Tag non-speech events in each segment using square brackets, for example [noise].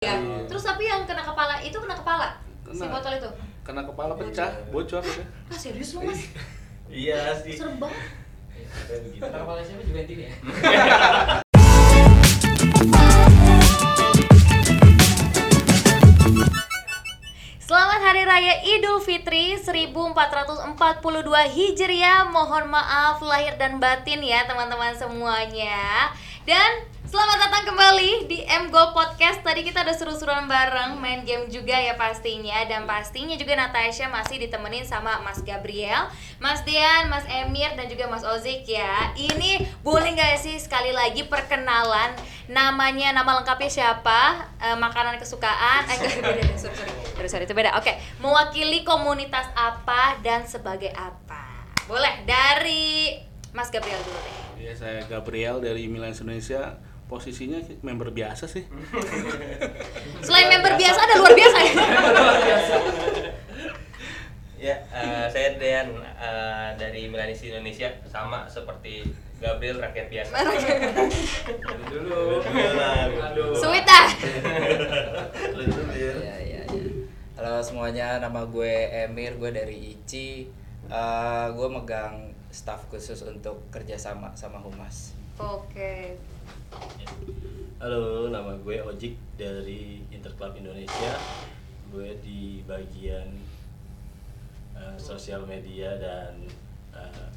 Ya. Iya. Terus tapi yang kena kepala itu kena kepala si Kena. botol itu. Kena kepala pecah, bocor gitu. Ah serius lu mas? [laughs] Iya sih. Serem banget. Kena kepala siapa juga ini ya? [laughs] Selamat Hari Raya Idul Fitri 1442 Hijriah. Mohon maaf lahir dan batin ya teman-teman semuanya. Dan selamat datang kembali di M Go Podcast. Tadi kita udah seru-seruan bareng, main game juga ya pastinya dan pastinya juga Natasha masih ditemenin sama Mas Gabriel, Mas Dian, Mas Emir dan juga Mas Ozik ya. Ini boleh nggak sih sekali lagi perkenalan namanya nama lengkapnya siapa, eh, makanan kesukaan, eh [laughs] beda, sorry. sorry, sorry, itu beda. Oke, mewakili komunitas apa dan sebagai apa? Boleh dari Mas Gabriel dulu deh. Iya, saya Gabriel dari Milan Indonesia. Posisinya member biasa sih. [laughs] Selain member biasa ada luar biasa ya. [laughs] Ya, eh, saya Dean eh, dari Milanis Indonesia sama seperti Gabriel rakyat biasa. Dari dulu. Sweet ah. Iya iya iya. Halo semuanya, nama gue Emir, gue dari ICI. Eh, gue megang staff khusus untuk kerjasama sama Humas. Oke. Halo, nama gue Ojik dari Interclub Indonesia. Gue di bagian eh, sosial media dan eh,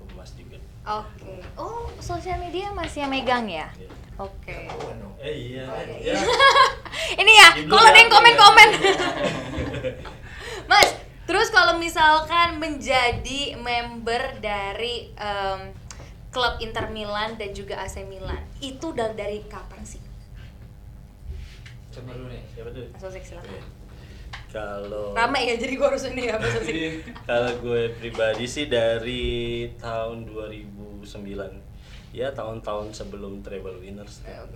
humas juga. Oke. Oh, sosial media masih yang megang ya? Ya. Oke. Eh iya, Oh, kan? iya. ya. [laughs] Ini ya, kalau ada yang belakang ya. komen-komen. [laughs] [laughs] Mas, terus kalau misalkan menjadi member dari em, klub Inter Milan dan juga AC Milan, itu dari, dari kapan sih? Coba dulu nih. Siapa tuh? Mas Ozik silakan. Kalau Rame ya, jadi gua harus ini ya Mas Ozik. kalau gue pribadi sih dari tahun 2009. Ya, tahun-tahun sebelum Treble Winners. Hmm.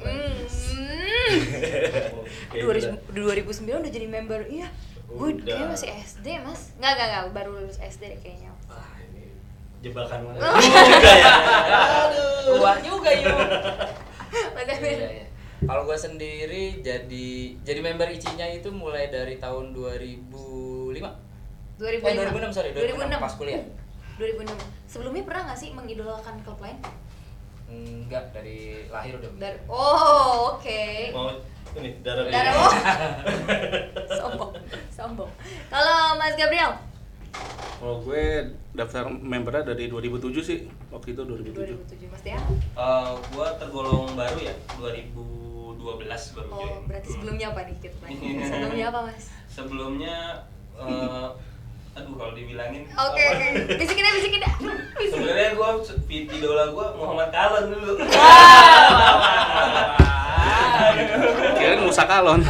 Kayak 2000 2009 udah jadi member, iya. Gue Udah. kayaknya masih SD mas Nggak, nggak, nggak, baru lulus SD kayaknya jebakan [laughs] mana? Oh. Juga ya. Keluar juga yuk. [laughs] Mas Iya iya. Kalau gue sendiri jadi jadi member ICI-nya itu mulai dari tahun 2005. 2006 Eh 2006 sorry, 2006, 2006 pas kuliah. 2006 Sebelumnya pernah nggak sih mengidolakan klub lain? Enggak, dari lahir udah. Dari, oh oke Mau ini darah Darah oh. [laughs] Sombong Sombong Kalau Mas Gabriel Kalau gue daftar membernya dari 2007 sih. Waktu itu 2007. 2007 Mas Tia? Eh, gua tergolong baru ya, 2012 baru Oh join. berarti sebelumnya apa nih kita tanya [laughs] Sebelumnya apa Mas? Sebelumnya eh, aduh kalau dibilangin Oke apa? oke Bisikin deh bisikin deh [laughs] Sebenarnya gua idola gua Muhammad Kalon dulu. [laughs] Kirain Musa Kalon.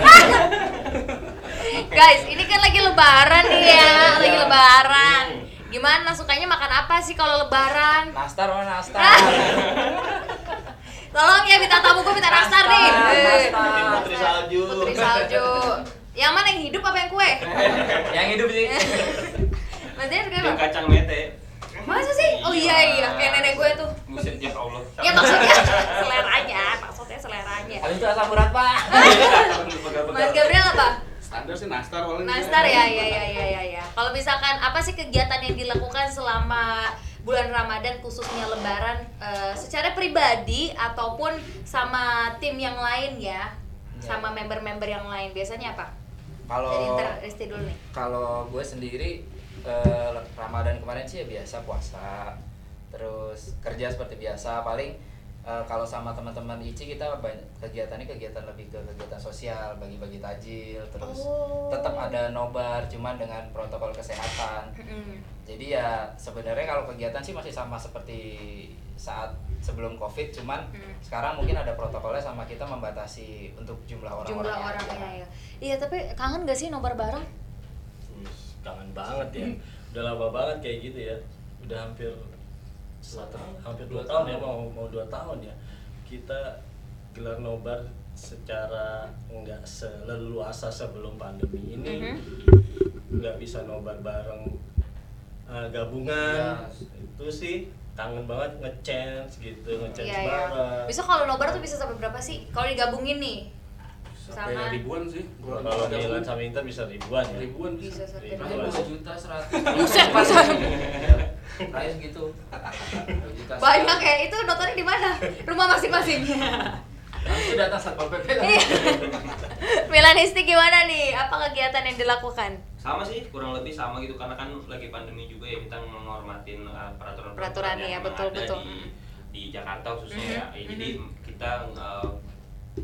Guys ini kan lagi lebaran nih ya Lagi Iya. lebaran Hmm. Gimana sukanya makan apa sih kalau lebaran? Nastar mana nastar? Tolong ya minta tamu gue minta nastar nih Nastar, Eh. putri salju. Putri salju Yang mana yang hidup apa yang kue? [laughs] Yang hidup sih. [laughs] Dian Bikin kenapa? kacang mete. Masa sih? Oh iya iya, kayak nenek gue tuh. Buset ya Allah. Ya maksudnya seleranya, maksudnya seleranya. Habis itu asam urat, Pak. [laughs] Mas Gabriel apa? Standar sih nastar paling. Nastar ya, ya ya ya ya ya. Kalau misalkan apa sih kegiatan yang dilakukan selama bulan Ramadan khususnya Lebaran eh, secara pribadi ataupun sama tim yang lain ya, sama member-member yang lain biasanya apa? Kalau dulu nih. kalau gue sendiri eh, Ramadan kemarin sih ya biasa puasa terus kerja seperti biasa paling eh, kalau sama teman-teman ICI kita banyak kegiatannya kegiatan lebih ke kegiatan sosial bagi-bagi tajil terus Oh. tetap ada nobar cuman dengan protokol kesehatan Mm-mm. jadi ya sebenarnya kalau kegiatan sih masih sama seperti saat sebelum covid cuman Hmm. sekarang mungkin ada protokolnya sama kita membatasi untuk jumlah orang-orang Jumlah orangnya ya. Iya, tapi kangen gak sih nobar bareng? Kangen banget ya. Udah lama banget kayak gitu ya. Udah hampir selatan hampir dua tahun ya mau mau dua tahun ya. Kita gelar nobar secara nggak seleluasa sebelum pandemi ini Mhm. nggak bisa nobar bareng uh, gabungan Yes. itu sih kangen banget ngechance gitu ngechance Iya, iya. bareng Bisa kalau nobar tuh bisa sampai berapa sih? Kalau digabungin nih. Sampai Sama. ribuan sih. Kalau Milan sama Inter bisa ribuan ya. ribuan Bisa bisa. sampai Ribuan. Dua juta seratus. Buset, buset. [laughs] Dua juta Banyak ya, itu nontonnya di mana? Rumah masing-masing. Langsung datang satpol pp. Iya. Milanisti gimana nih? Apa kegiatan yang dilakukan? sama sih kurang lebih sama gitu karena kan lagi pandemi juga ya kita menghormatin uh, peraturan Peraturan, ya, betul, betul. di di Jakarta khususnya Mhm, ya. Ya, jadi kita uh,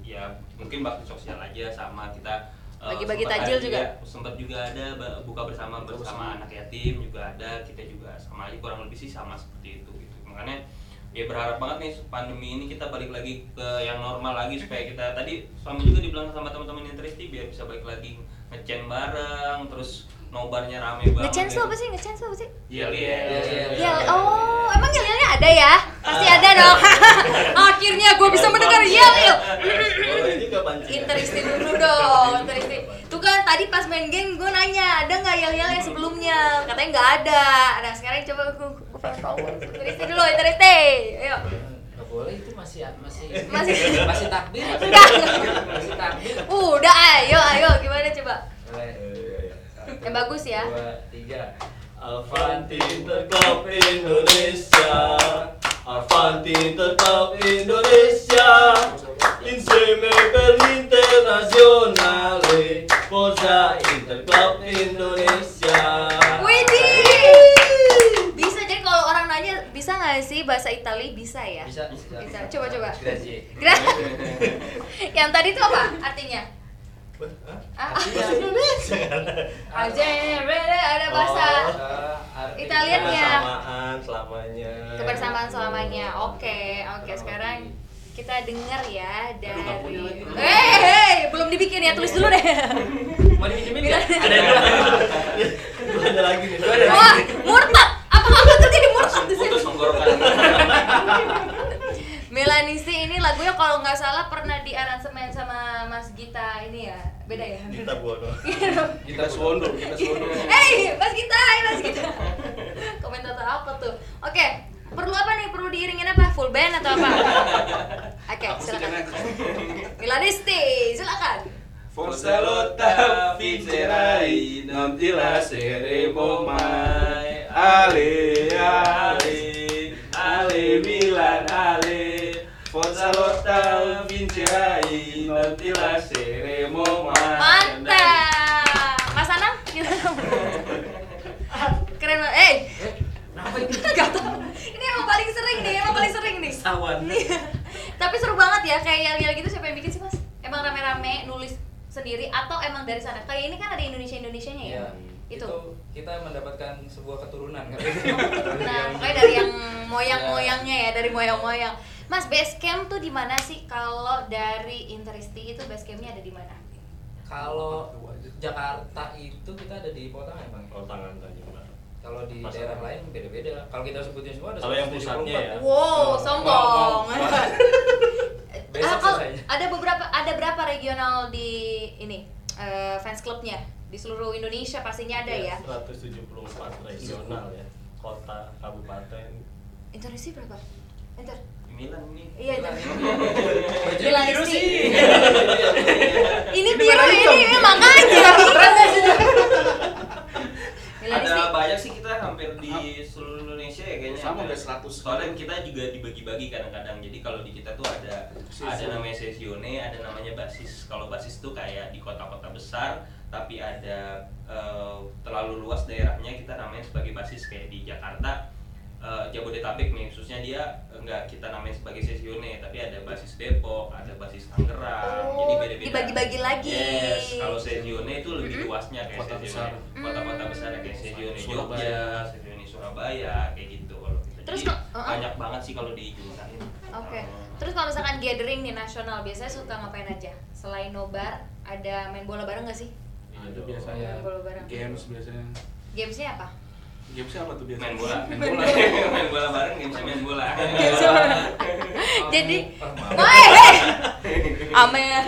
ya mungkin bakti sosial aja sama kita uh, Bagi-bagi ada- juga? ya, sempat juga ada buka bersama bersama anak yatim juga ada kita juga sama aja kurang lebih sih sama seperti itu gitu makanya ya berharap banget nih pandemi ini kita balik lagi ke yang normal lagi supaya kita tadi suami juga dibilang sama teman-teman yang tristi biar bisa balik lagi ngecen bareng terus nobarnya rame banget Ngechance tuh gitu. apa sih? Ngechance tuh apa sih? Iya, iya. Ya, oh, emang yel-yelnya ada ya? Pasti ada dong. [laughs] Akhirnya gue bisa mendengar juga pancing. Interisti dulu dong, interisti. Tuh kan tadi pas main game gue nanya, ada nggak yel-yel yang sebelumnya? Katanya nggak ada. Nah sekarang coba gue gue pengen tahu. Interisti dulu, interisti. Ayo. Boleh itu masih masih Masih. masih takbir. [laughs] Enggak. Masih takbir. Udah, ayo, ayo. Gimana coba? Boleh. Yang bagus ya. Dua, tiga. Avanti Interclub Indonesia Avanti Interclub Indonesia Insieme per l'internazionale Forza Interclub Indonesia Widih. Bisa jadi kalau orang nanya bisa nggak sih bahasa Itali bisa ya? Bisa, bisa. Bisa. Coba, coba. Grazie. Gra- [laughs] yang tadi itu apa artinya? Ah, Artinya, aja beda ada bahasa eh, arti- Italiannya. Kebersamaan selamanya kebersamaan selamanya. Oke, oke sekarang kita dengar ya dari punya lagi. Eh, hey, belum dibikin ya, tulis dulu deh. Mau dipinjemin nggak? Ada [laughs] ada lagi nih ada lagi. Wah, murtad. Apakah akan terjadi murtad di sini? putus tenggorokan Melanisi ini lagunya kalau nggak salah pernah di aransemen sama Mas Gita ini ya. Beda ya? Kita Bono Kita suwondo, kita suwondo. Hei, Mas Gita, hai Mas Gita. [laughs] Komentator apa tuh? Oke, perlu apa nih? Perlu diiringin apa? Full band atau apa? [laughs] Oke, sih silakan. [laughs] Milanisti, silakan. Forza lotta vincerai, non ti lasceremo mai. Ale, ale, ale Milan, ale. Forza lotta vincerai, non ti lasceremo mai. Mantap. Mas Anang, gimana? [laughs] Keren banget. Eh, Kenapa itu? [laughs] Gak tau. Ini emang paling sering nih, emang paling sering nih. Sawan. [laughs] Tapi seru banget ya, kayak yel-yel gitu siapa yang bikin sih mas? Emang rame-rame nulis sendiri atau emang dari sana? Kayak ini kan ada Indonesia Indonesianya ya? Iya. Itu. kita mendapatkan sebuah keturunan kan. Nah, kayak dari yang moyang-moyangnya ya, dari moyang-moyang. Mas, base camp tuh di mana sih? Kalau dari Interisti itu base campnya ada di mana? Kalau Jakarta itu kita ada di Potangan bang. Tangan Tanjung Barat Kalau di Masa- daerah lain beda-beda. Kalau kita sebutin semua ada Kalau yang 174. pusatnya ya? Wow, Oh, sombong. wow, wow. [laughs] Besok selesai. ada beberapa ada berapa regional di ini eh, fans clubnya di seluruh Indonesia pastinya ada ya. 174 regional ya Kota, kabupaten Interisti berapa? Inter. Milan ini Iya. Baju Milanisti. biru sih. Ini biru ini, ini makanya. Ada banyak sih kita hampir di seluruh Indonesia ya kayaknya Sama, ada. udah 100. soalnya kita juga dibagi-bagi kadang-kadang jadi kalau di kita tuh ada ada namanya sesione ada namanya basis kalau basis tuh kayak di kota-kota besar tapi ada eh, terlalu luas daerahnya kita namanya sebagai basis kayak di Jakarta eh, Jabodetabek nih khususnya dia enggak kita namanya sebagai sesione tapi ada basis Depok ada basis Tangerang Oh, jadi beda-beda dibagi-bagi lagi. yes kalau sesione itu lebih Mhm. luasnya kayak Kota sesione besar. kota-kota besar kayak sesione Surabaya. Jogja sesione Surabaya kayak gitu kalau kita. Terus Jadi, kok- uh-uh. banyak banget sih kalau di jurusan ini Oke. Terus kalau misalkan gathering nih nasional biasanya suka ngapain aja? Selain nobar, ada main bola bareng gak sih? Ada biasanya Main bola bareng. games biasanya. Gamesnya apa? Gamesnya apa tuh biasanya? main bola Main bola. [laughs] main bola bareng game main bola Gamesnya? Oh, [laughs] Jadi, oh, eh, eh. Amer.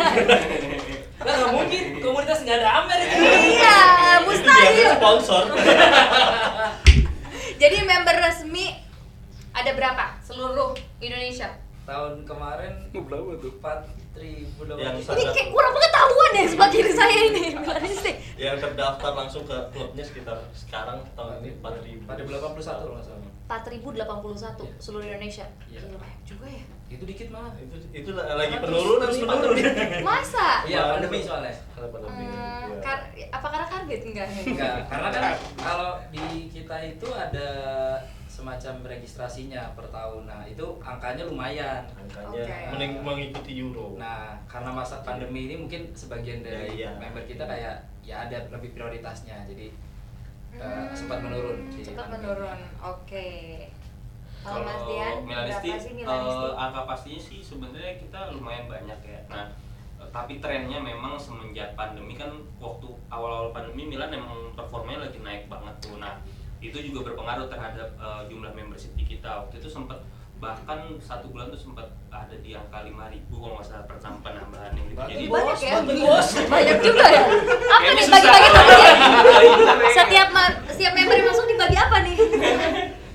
Lah nggak mungkin komunitas nggak ada Amer itu. iya, mustahil. sponsor [laughs] Jadi member resmi ada berapa? Seluruh Indonesia. Tahun kemarin Berapa tuh? empat ribu Yang Ini kayak kurang pengetahuan ya sebelah kiri saya ini [laughs] yang terdaftar langsung ke klubnya sekitar sekarang tahun ini 4000 pada 81 kalau nggak salah 4081 seluruh Indonesia. Iya. Gila banyak juga ya. itu dikit malah itu itu lagi penurunan pandemi. [laughs] Masa? iya pandemi soalnya Karena pandemi, Hmm, iya. kar- apa karena kaget enggak? enggak karena kan kalau di kita itu ada semacam registrasinya per tahun nah itu angkanya lumayan angkanya Oke. mending- mengikuti euro Nah, karena masa pandemi ini mungkin sebagian dari Ya, iya. member kita kayak ya ada lebih prioritasnya, jadi eh, Hmm, sempat menurun. pandemi. menurun. Oke. Kalau Mas Kalau Dian, Milanisti, eh, Milanisti? angka pastinya sih sebenarnya kita lumayan banyak ya. Nah, eh, tapi trennya memang semenjak pandemi kan waktu awal-awal pandemi Milan emang performanya lagi naik banget tuh. Nah, itu juga berpengaruh terhadap eh, jumlah membership di kita. Waktu itu sempat bahkan satu bulan tuh sempat ada di angka 5000 kalau nggak salah penam- penambahan yang gitu. Jadi banyak ya? bos. Banyak juga ya. Apa nih susah. bagi-bagi temennya? Iya. Setiap ma- setiap member yang masuk dibagi apa nih?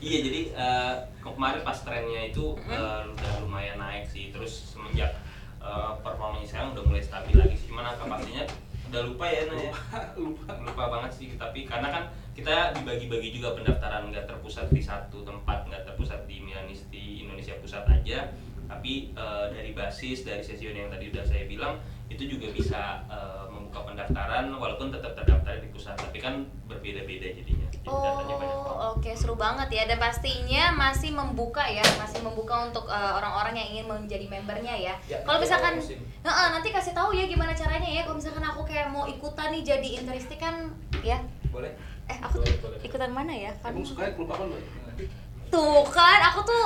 Iya jadi eh, kemarin pas trennya itu eh, udah lumayan naik sih terus semenjak eh, performanya sekarang udah mulai stabil lagi sih cuman angka pastinya udah lupa ya Nah, ya. [laughs] lupa lupa banget sih tapi karena kan kita dibagi-bagi juga pendaftaran nggak terpusat di satu tempat nggak terpusat di Milanisti Indonesia Pusat aja tapi eh, dari basis dari session yang tadi udah saya bilang itu juga bisa eh, membuka pendaftaran walaupun tetap terdaftar di pusat tapi kan berbeda-beda jadinya jadi. Oh, oke seru banget ya dan pastinya masih membuka ya, masih membuka untuk uh, orang-orang yang ingin menjadi membernya ya. Ya, Kalau misalkan. Heeh, nanti kasih tahu ya gimana caranya ya. Kalau misalkan aku kayak mau ikutan nih jadi interistik kan, ya. Boleh? Eh aku Boleh, tuh boleh. ikutan mana ya? Kan emang suka klub apa mbak tuh kan, aku tuh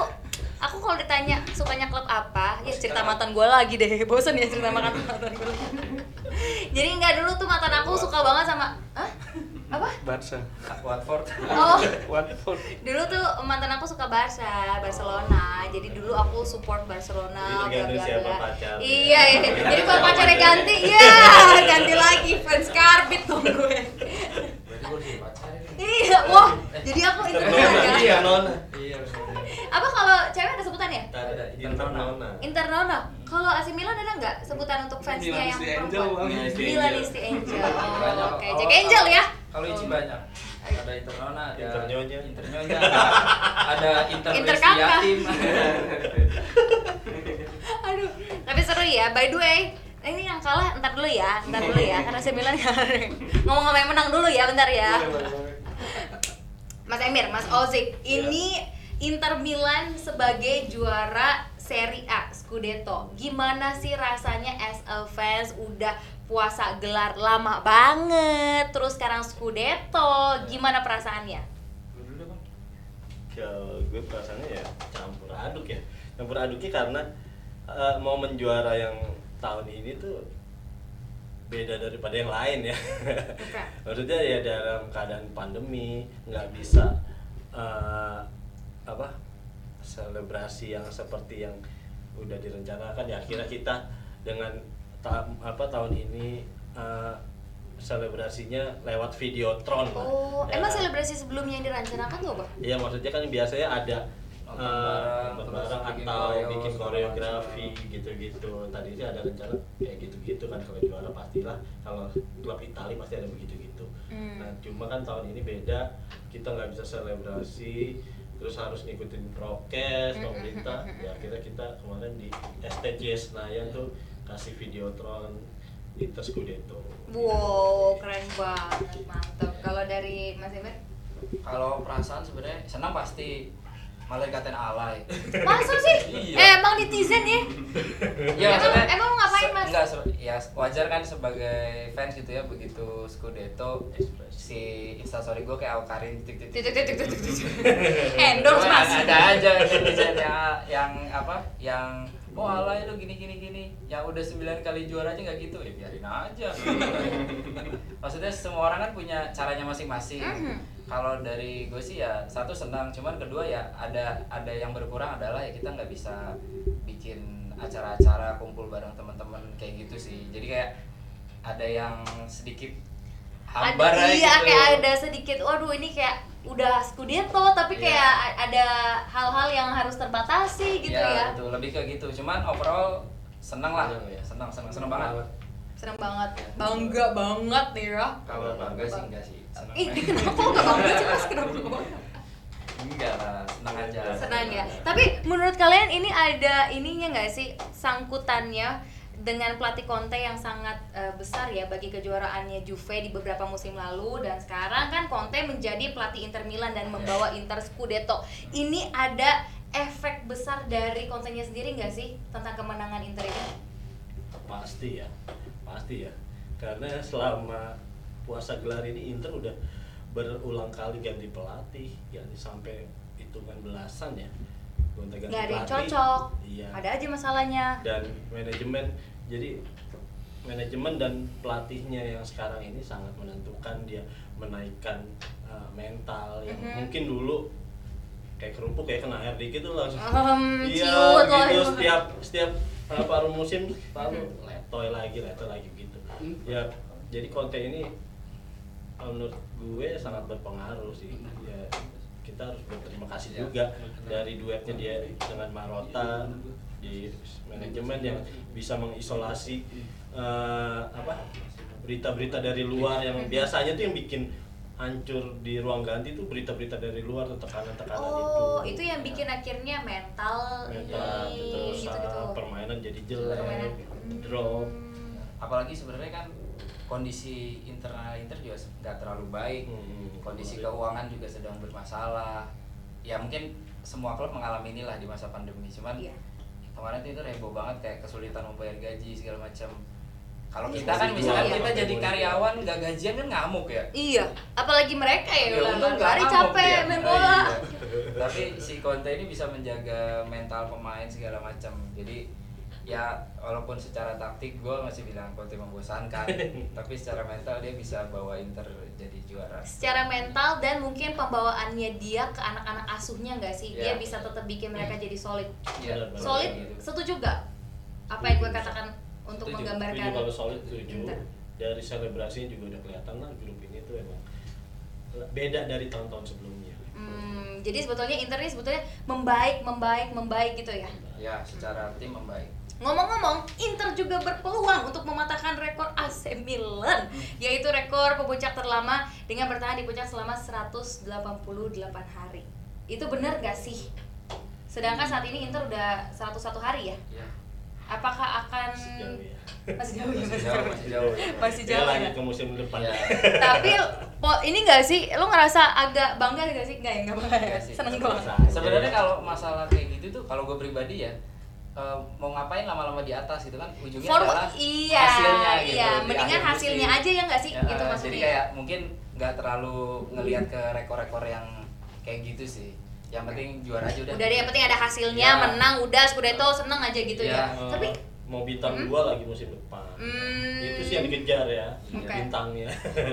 aku kalau ditanya sukanya klub apa, ya cerita mantan gue lagi deh. [laughs] Bosan ya cerita mantan mantan gue. jadi nggak dulu tuh mantan aku suka banget sama, Hah? apa? Barca Watford. Oh, [laughs] Watford dulu tuh mantan aku suka Barca, Barcelona. Jadi dulu aku support Barcelona. Bla, bla, bla. Iya, iya. Jadi kalau pacarnya ganti, iya, [laughs] ganti lagi fans karbit dong gue. Pacarin. Iya, wah. Jadi aku itu Nona, ya. iya nona Iya. Apa kalau cewek ada sebutan ya? ada Internona. internona Internona. Kalau AC Milan ada nggak sebutan untuk fansnya yang perempuan? Milanisti Angel. Banyak. Oke, Jack Angel ya. Kalau Ici banyak. Ada Internona, ada Internyonya. Internyonya. ada Inter Inter West kakak. Yatim. [laughs] Aduh, tapi seru ya. By the way, ini yang kalah ntar dulu ya, ntar dulu ya. [laughs] Karena saya bilang [laughs] ngomong sama yang menang dulu ya, bentar ya. [laughs] Mas Emir, Mas Ozik, ini Inter Milan sebagai juara Serie A Scudetto. Gimana sih rasanya as a fans udah puasa gelar lama banget, terus sekarang Scudetto, gimana perasaannya? Kalau gue perasaannya ya campur aduk ya campur aduknya karena eh, mau menjuara yang tahun ini tuh beda daripada yang lain ya Oke. [laughs] maksudnya ya dalam keadaan pandemi nggak bisa eh, apa selebrasi yang seperti yang udah direncanakan ya akhirnya kita dengan ta- apa tahun ini eh, selebrasinya lewat videotron Oh, Ya emang selebrasi sebelumnya yang dirancanakan tuh apa? Iya maksudnya kan biasanya ada bareng, terus bareng atau bikin koreografi macam. gitu-gitu. Tadi sih ada rencana kayak gitu-gitu kan kalau juara pastilah kalau klub Italia pasti ada begitu-gitu. Hmm. Nah cuma kan tahun ini beda kita nggak bisa selebrasi terus harus ngikutin prokes Mm, mm, pemerintah mm, mm, ya akhirnya kita kemarin di STJ Senayan tuh kasih videotron Inter Scudetto. Wow, keren banget, mantap. Kalau dari Mas Emir? Kalau perasaan sebenarnya senang pasti malah dikatain alay. Masa sih? Iya. Eh, emang netizen ya? Iya, Emang- maksudnya emang mau ngapain, Mas? Enggak, ya wajar kan sebagai fans gitu ya begitu Scudetto si instastory gue kayak Alkarin titik titik Titik titik titik titik. [laughs] Endorse Mas. ada aja netizen yang, yang apa yang oh alay lu gini gini gini yang udah 9 kali juara aja nggak gitu ya biarin aja [laughs] maksudnya semua orang kan punya caranya masing-masing Mhm. Kalau dari gue sih ya satu senang cuman kedua ya ada ada yang berkurang adalah ya kita nggak bisa bikin acara-acara kumpul bareng teman-teman kayak gitu sih jadi kayak ada yang sedikit hambar ada iya gitu. kayak ada sedikit waduh ini kayak udah Scudetto tapi Iya. kayak ada hal-hal yang harus terbatasi gitu ya. betul lebih ke gitu cuman overall seneng lah Seneng ya. seneng seneng banget Seneng banget, bangga banget nih ya. kalau bangga sih enggak sih seneng Ih, kenapa kok gak bangga sih mas? Kenapa gak bangga? enggak lah seneng aja Senang ya. Tapi menurut kalian ini ada ininya nggak sih sangkutannya dengan pelatih Conte yang sangat eh, besar ya bagi kejuaraannya Juve di beberapa musim lalu dan sekarang kan Conte menjadi pelatih Inter Milan dan membawa Inter Scudetto. Ini ada efek besar dari Conte-nya sendiri nggak sih tentang kemenangan Inter ini? pasti ya pasti ya. Karena selama puasa gelar ini Inter udah berulang kali ganti pelatih ganti sampai hitungan belasan ya. Gonta-ganti Nggak ada yang cocok. iya. Ada aja masalahnya. dan manajemen jadi manajemen dan pelatihnya yang sekarang ini sangat menentukan dia menaikkan uh, mental yang Mhm. mungkin dulu kayak kerupuk kayak kena air dikit tuh langsung. Ehm, iya gitu setiap setiap uh, paruh musim lalu letoy lagi letoy lagi gitu. Ya jadi konten ini menurut gue sangat berpengaruh sih. Ya kita harus berterima kasih Ya. juga dari duetnya dia dengan Marota di manajemen yang bisa mengisolasi uh, apa berita-berita dari luar yang biasanya tuh yang bikin hancur di ruang ganti tuh berita-berita dari luar tekanan-tekanan Oh, itu itu yang bikin akhirnya mental, mental ini terus gitu-gitu. uh, permainan jadi jelek Permainan. drop Hmm. apalagi sebenarnya kan kondisi internal Inter juga nggak terlalu baik Hmm. kondisi keuangan juga sedang bermasalah ya mungkin semua klub mengalami inilah di masa pandemi cuman Iya. kemarin itu heboh banget kayak kesulitan membayar gaji segala macam kalau Iya. kita kan misalkan Iya. kita jadi karyawan nggak gajian kan ngamuk ya Iya, apalagi mereka ya, Ya, ulang hari capek main Oh, bola. iya. [laughs] Tapi si Conte ini bisa menjaga mental pemain segala macam. Jadi ya walaupun secara taktik gue masih bilang Conte membosankan, [laughs] tapi secara mental dia bisa bawa Inter jadi juara. Secara mental dan mungkin pembawaannya dia ke anak-anak asuhnya nggak sih? Dia Iya. bisa tetap bikin mereka jadi solid. Iya, Benar, benar. Solid, gitu. setuju gak? Apa yang gue katakan untuk Setuju. menggambarkan Setuju kalau solid Inter? dari selebrasinya juga udah kelihatan lah grup ini tuh emang beda dari tahun-tahun sebelumnya Hmm, jadi sebetulnya Inter ini sebetulnya membaik, membaik, membaik gitu ya. Ya, secara tim membaik. Ngomong-ngomong, Inter juga berpeluang untuk mematahkan rekor AC Milan, yaitu rekor pemuncak terlama dengan bertahan di puncak selama 188 hari. Itu benar gak sih? Sedangkan saat ini Inter udah 101 hari ya. Ya. Apakah akan ya. masih jauh ya? Masih jauh, masih jauh. Masih jauh lagi ya. ke musim depan Ya. Tapi po- ini gak sih? Lo ngerasa agak bangga gak sih? Gak ya, gak bangga ya? Nggak sih. Seneng doang. Sebenarnya kalau masalah kayak gitu tuh kalau gue pribadi ya eh, mau ngapain lama-lama di atas gitu kan ujungnya For adalah iya, hasilnya gitu iya. di Mendingan hasilnya musim. aja ya nggak sih? Ya, gitu maksudnya. Jadi kayak mungkin nggak terlalu ngelihat ke rekor-rekor yang kayak gitu sih. Yang penting juara aja udah. udah deh yang penting ada hasilnya Ya. menang udah Scudetto seneng aja gitu ya, Ya. Tapi mau bintang Hmm? dua lagi musim depan Hmm. itu sih yang dikejar ya Oke. bintangnya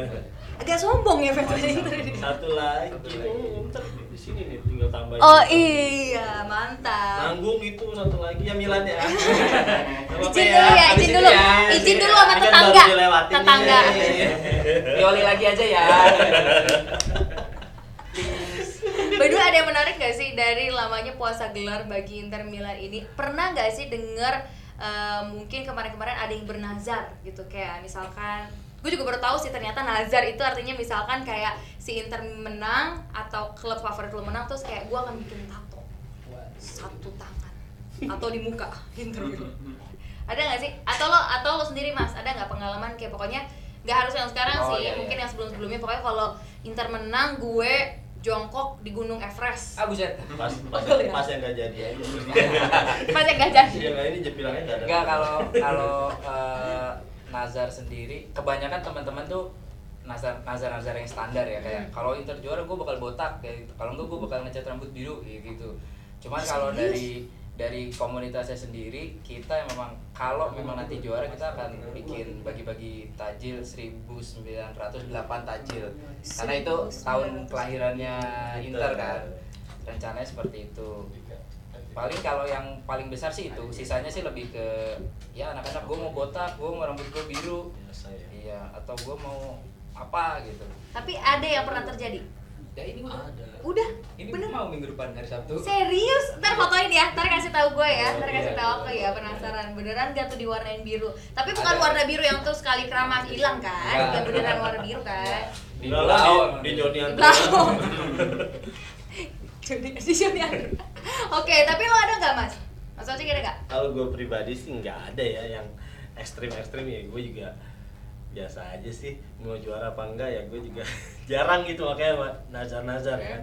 [laughs] agak sombong ya ini satu lagi Satu oh, ntar di sini nih tinggal tambahin oh iya mantap nanggung itu satu lagi ya Milan ya [laughs] Nggak apa-apa izin dulu ya izin dulu ya. izin dulu sama tetangga tetangga Iya, iya, iya. Pioli lagi aja ya. [laughs] By the way, ada yang menarik gak sih dari lamanya puasa gelar bagi Inter Milan ini? Pernah gak sih denger eh, mungkin kemarin-kemarin ada yang bernazar gitu? Kayak misalkan gue juga baru tahu sih ternyata nazar itu artinya misalkan kayak si Inter menang atau klub favorit lo menang terus kayak gue akan bikin tato. Satu tangan. Atau di muka Inter gitu. ada nggak sih? Atau lo atau lo sendiri mas? Ada nggak pengalaman? Kayak pokoknya nggak harus yang sekarang Oh, sih iya, iya. mungkin yang sebelum sebelumnya pokoknya kalau Inter menang gue jongkok di Gunung Everest Ah buset. pas pas, ya? pas yang gak jadi aja [laughs] pas yang gak jadi yang ini jepilangnya gak ada Enggak kalau kalau eh, Nazar sendiri kebanyakan teman-teman tuh nazar nazar nazar yang standar ya kayak Hmm. kalau Inter juara gue bakal botak kayak gitu. kalau enggak gue bakal ngecat rambut biru kayak gitu cuman kalau dari dari komunitasnya sendiri kita yang memang kalau memang nanti juara kita akan bikin bagi-bagi tajil 1908 tajil. Karena itu tahun kelahirannya Inter kan rencananya seperti itu. Paling kalau yang paling besar sih itu sisanya sih lebih ke ya anak-anak gue mau botak gue mau rambut gue biru biasa ya iya atau gue mau apa gitu. Tapi ada yang pernah terjadi Ya ini udah. ada Udah, Ini bener. mau minggu depan hari Sabtu. Serius? Ntar fotoin ya, ntar kasih tahu gue ya, Oh, ntar kasih iya, tahu iya. aku ya penasaran beneran gak tuh diwarnain biru? Tapi bukan Ada. warna biru yang terus sekali keramas hilang kan? Enggak. Ya beneran warna biru kan? Di Pulau. di, Joni. Blau. Jadi di ada. [laughs] Oke, tapi lo ada nggak mas? Mas Oci ada nggak? Kalau gue pribadi sih nggak ada ya yang ekstrim-ekstrim ya gue juga biasa aja sih mau juara apa enggak ya gue juga [laughs] jarang gitu makanya Mak, nazar-nazar kan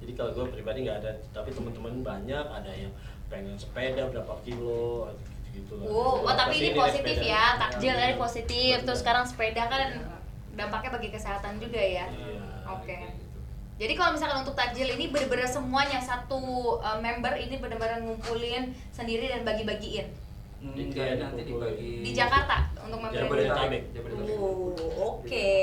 jadi kalau gue pribadi nggak ada tapi teman-teman banyak ada yang pengen sepeda berapa kilo gitu lah Oh, oh tapi ini positif sepeda. ya, takjil Iya, dari positif. Terus sekarang sepeda kan dampaknya bagi kesehatan juga ya. Iya. Oke. Jadi kalau misalkan untuk takjil ini bener-bener semuanya satu uh, member ini bener-bener ngumpulin sendiri dan bagi-bagiin Enggak, Iya, nanti dibagi. di Jakarta untuk member Jabodetabek. Jabodetabek. Oh, oke.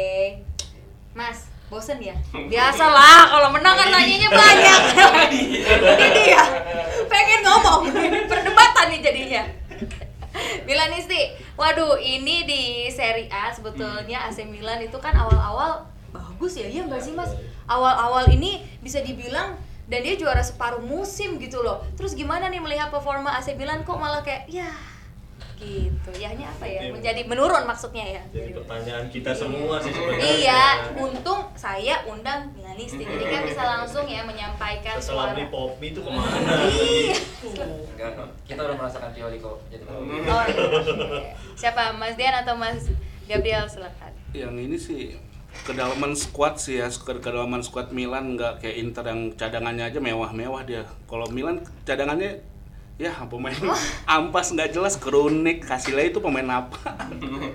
Mas, bosen ya? [laughs] Biasalah kalau menang kan nanyanya banyak. [laughs] Ini dia. Pengen ngomong. Perdebatan nih jadinya. Milanisti, waduh ini di Serie A sebetulnya AC Milan itu kan awal-awal bagus ya, iya nggak sih mas? Awal-awal ini bisa dibilang dan dia juara separuh musim gitu loh. Terus gimana nih melihat performa AC Milan kok malah kayak ya gitu. Yahnya apa ya? Iya. Menjadi menurun maksudnya ya. jadi pertanyaan kita semua sih sebenarnya Iya, untung saya undang Milanisti. Jadi kan bisa langsung ya menyampaikan setelah beli popi itu ke mana Iya. Enggak, kita udah merasakan Pioli kok. Jadi Oh iya. Siapa? Mas Dian atau Mas Gabriel silakan. Yang ini sih kedalaman squad sih ya, ke- kedalaman squad Milan nggak kayak Inter yang cadangannya aja mewah-mewah dia. Kalau Milan cadangannya ya pemain [laughs] ampas nggak jelas kronik Kasile itu pemain apa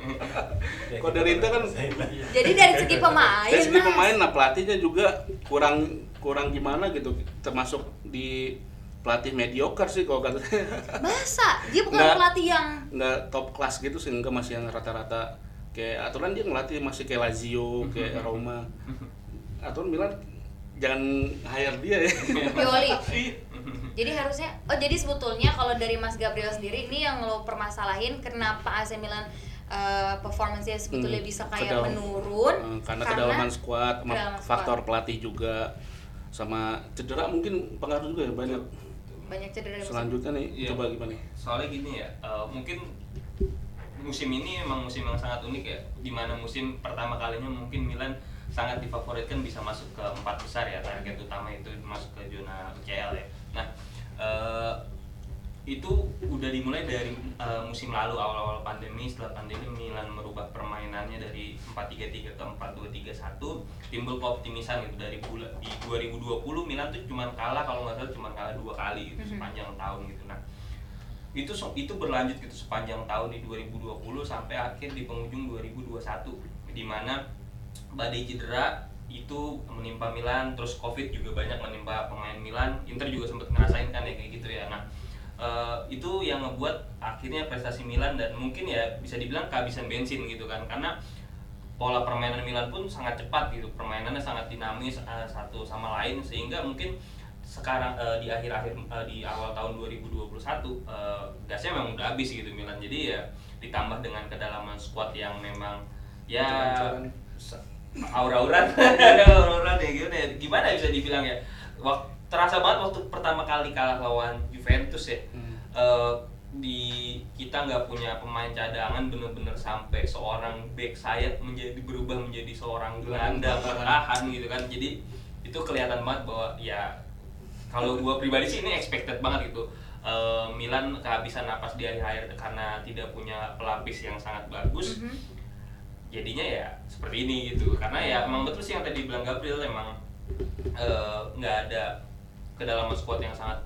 [laughs] Kalau dari Inter kan ngerasain. Jadi dari segi pemain, dari segi pemain nah pelatihnya juga kurang kurang gimana gitu termasuk di pelatih mediocre sih kalau kata Masa? Dia bukan Nggak. pelatih yang nggak top kelas gitu sih enggak masih yang rata-rata kayak aturan dia ngelatih masih kayak Lazio kayak [laughs] Roma aturan Milan jangan hire dia ya [laughs] Pioli. Jadi harusnya oh jadi sebetulnya kalau dari Mas Gabriel sendiri ini yang lo permasalahin kenapa AC Milan eh, performance-nya sebetulnya Hmm, bisa kayak kedal- menurun Eh, karena kedalaman squad sama kedalaman squad. faktor pelatih juga sama cedera mungkin pengaruh juga ya banyak banyak cedera selanjutnya nih Iya. coba gimana nih soalnya gini ya eh, mungkin musim ini emang musim yang sangat unik ya di mana musim pertama kalinya mungkin Milan sangat difavoritkan bisa masuk ke empat besar ya target utama itu masuk ke zona UCL ya. Nah eh, itu udah dimulai dari eh, musim lalu awal-awal pandemi. Setelah pandemi Milan merubah permainannya dari 4-3-3 ke 4-2-3-1 timbul keoptimisan gitu dari bulan di 2020 Milan tuh cuma kalah kalau nggak salah cuma kalah dua kali gitu Mhm. sepanjang tahun gitu. Nah itu itu berlanjut gitu sepanjang tahun di 2020 sampai akhir di penghujung 2021 di mana badai cedera itu menimpa Milan terus covid juga banyak menimpa pemain Milan. Inter juga sempat ngerasain kan ya kayak gitu ya. Nah eh, itu yang ngebuat akhirnya prestasi Milan dan mungkin ya bisa dibilang kehabisan bensin gitu kan. Karena pola permainan Milan pun sangat cepat gitu. Permainannya sangat dinamis eh, satu sama lain. Sehingga mungkin sekarang eh, di akhir-akhir eh, di awal tahun 2021 eh, gasnya memang udah habis gitu Milan. Jadi ya ditambah dengan kedalaman squad yang memang ya aura-auran. [laughs] Aura-auran ya gimana ya? Gimana bisa dibilang ya? Waktu terasa banget waktu pertama kali kalah lawan Juventus ya. Hmm. Eh, di kita nggak punya pemain cadangan bener-bener sampai seorang back sayap menjadi berubah menjadi seorang gelandang bertahan gitu kan. Jadi itu kelihatan banget bahwa ya kalau gua pribadi sih ini expected banget gitu. Eh, Milan kehabisan napas di akhir-akhir karena tidak punya pelapis yang sangat bagus Mhm. jadinya ya seperti ini gitu. Karena ya emang betul sih yang tadi bilang Gabriel emang eh, nggak ada kedalaman squad yang sangat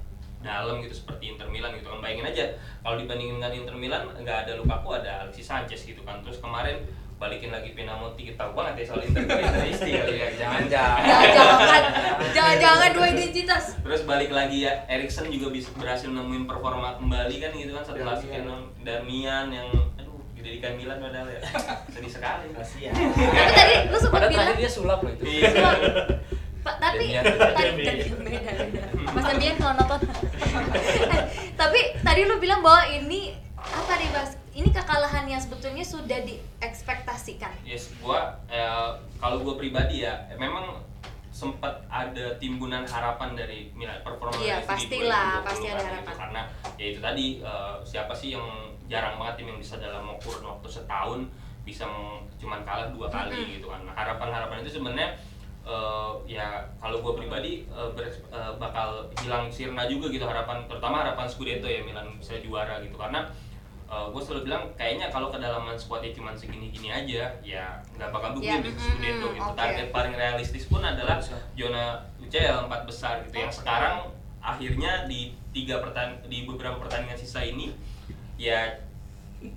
dalam gitu seperti Inter Milan gitu kan. Bayangin aja kalau dibandingin dengan Inter Milan nggak ada Lukaku ada Alexis Sanchez gitu kan. Terus kemarin balikin lagi Pinamonti kita banget ya soal Inter Interisti kali ya Jangan-jangan. Jangan-jangan, jangan-jangan dua identitas. terus balik lagi ya Erikson juga bisa berhasil nemuin performa kembali kan gitu kan setelah Darmian. sekian Darmian yang aduh dijadikan Milan padahal ya sedih sekali kasihan Tapi tadi lu sempat bilang terakhir dia sulap loh itu. Iya. Pak, tapi tadi Demian. beda, beda. Mas Demian kalau nonton. [laughs] Eh, tapi tadi lu bilang bahwa ini apa nih Mas? Ini kekalahan yang sebetulnya sudah diekspektasikan. Yes, gua eh, kalau gua pribadi ya memang sempat ada timbunan harapan dari Milan performa Iya, pastilah, 2020 pasti ada kan, harapan. gitu. karena ya itu tadi eh, siapa sih yang jarang banget tim yang bisa dalam kurun waktu setahun bisa cuman kalah dua kali Mm-mm. gitu kan Nah, harapan-harapan itu sebenarnya eh, ya kalau gue pribadi eh, ber- eh, bakal hilang sirna juga gitu harapan terutama harapan Scudetto ya Milan bisa juara gitu karena gue selalu bilang kayaknya kalau kedalaman squadnya cuma segini-gini aja ya nggak bakal Ya, bukti di mm, Scudetto mm, gitu. oke. target paling realistis pun adalah zona UCL empat besar gitu. Yang sekarang akhirnya di tiga pertan di beberapa pertandingan sisa ini ya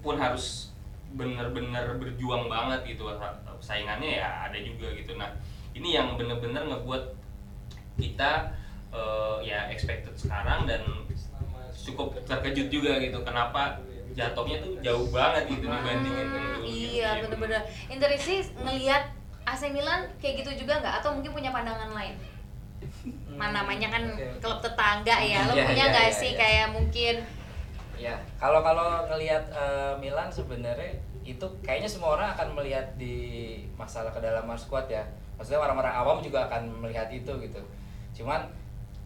pun harus benar-benar berjuang banget gitu. Saingannya ya ada juga gitu. Nah ini yang benar-benar ngebuat kita eh, ya expected sekarang dan cukup terkejut juga gitu. Kenapa jatuhnya tuh jauh banget gitu dibandingin Hmm, dulu gitu. iya bener-bener Inter sih ngelihat AC Milan kayak gitu juga nggak atau mungkin punya pandangan lain mana namanya kan klub tetangga ya lo Iya, punya iya, nggak iya, sih iya. kayak mungkin Ya, kalau kalau ngelihat eh, Milan sebenarnya itu kayaknya semua orang akan melihat di masalah kedalaman skuad ya. Maksudnya orang-orang awam juga akan melihat itu gitu. Cuman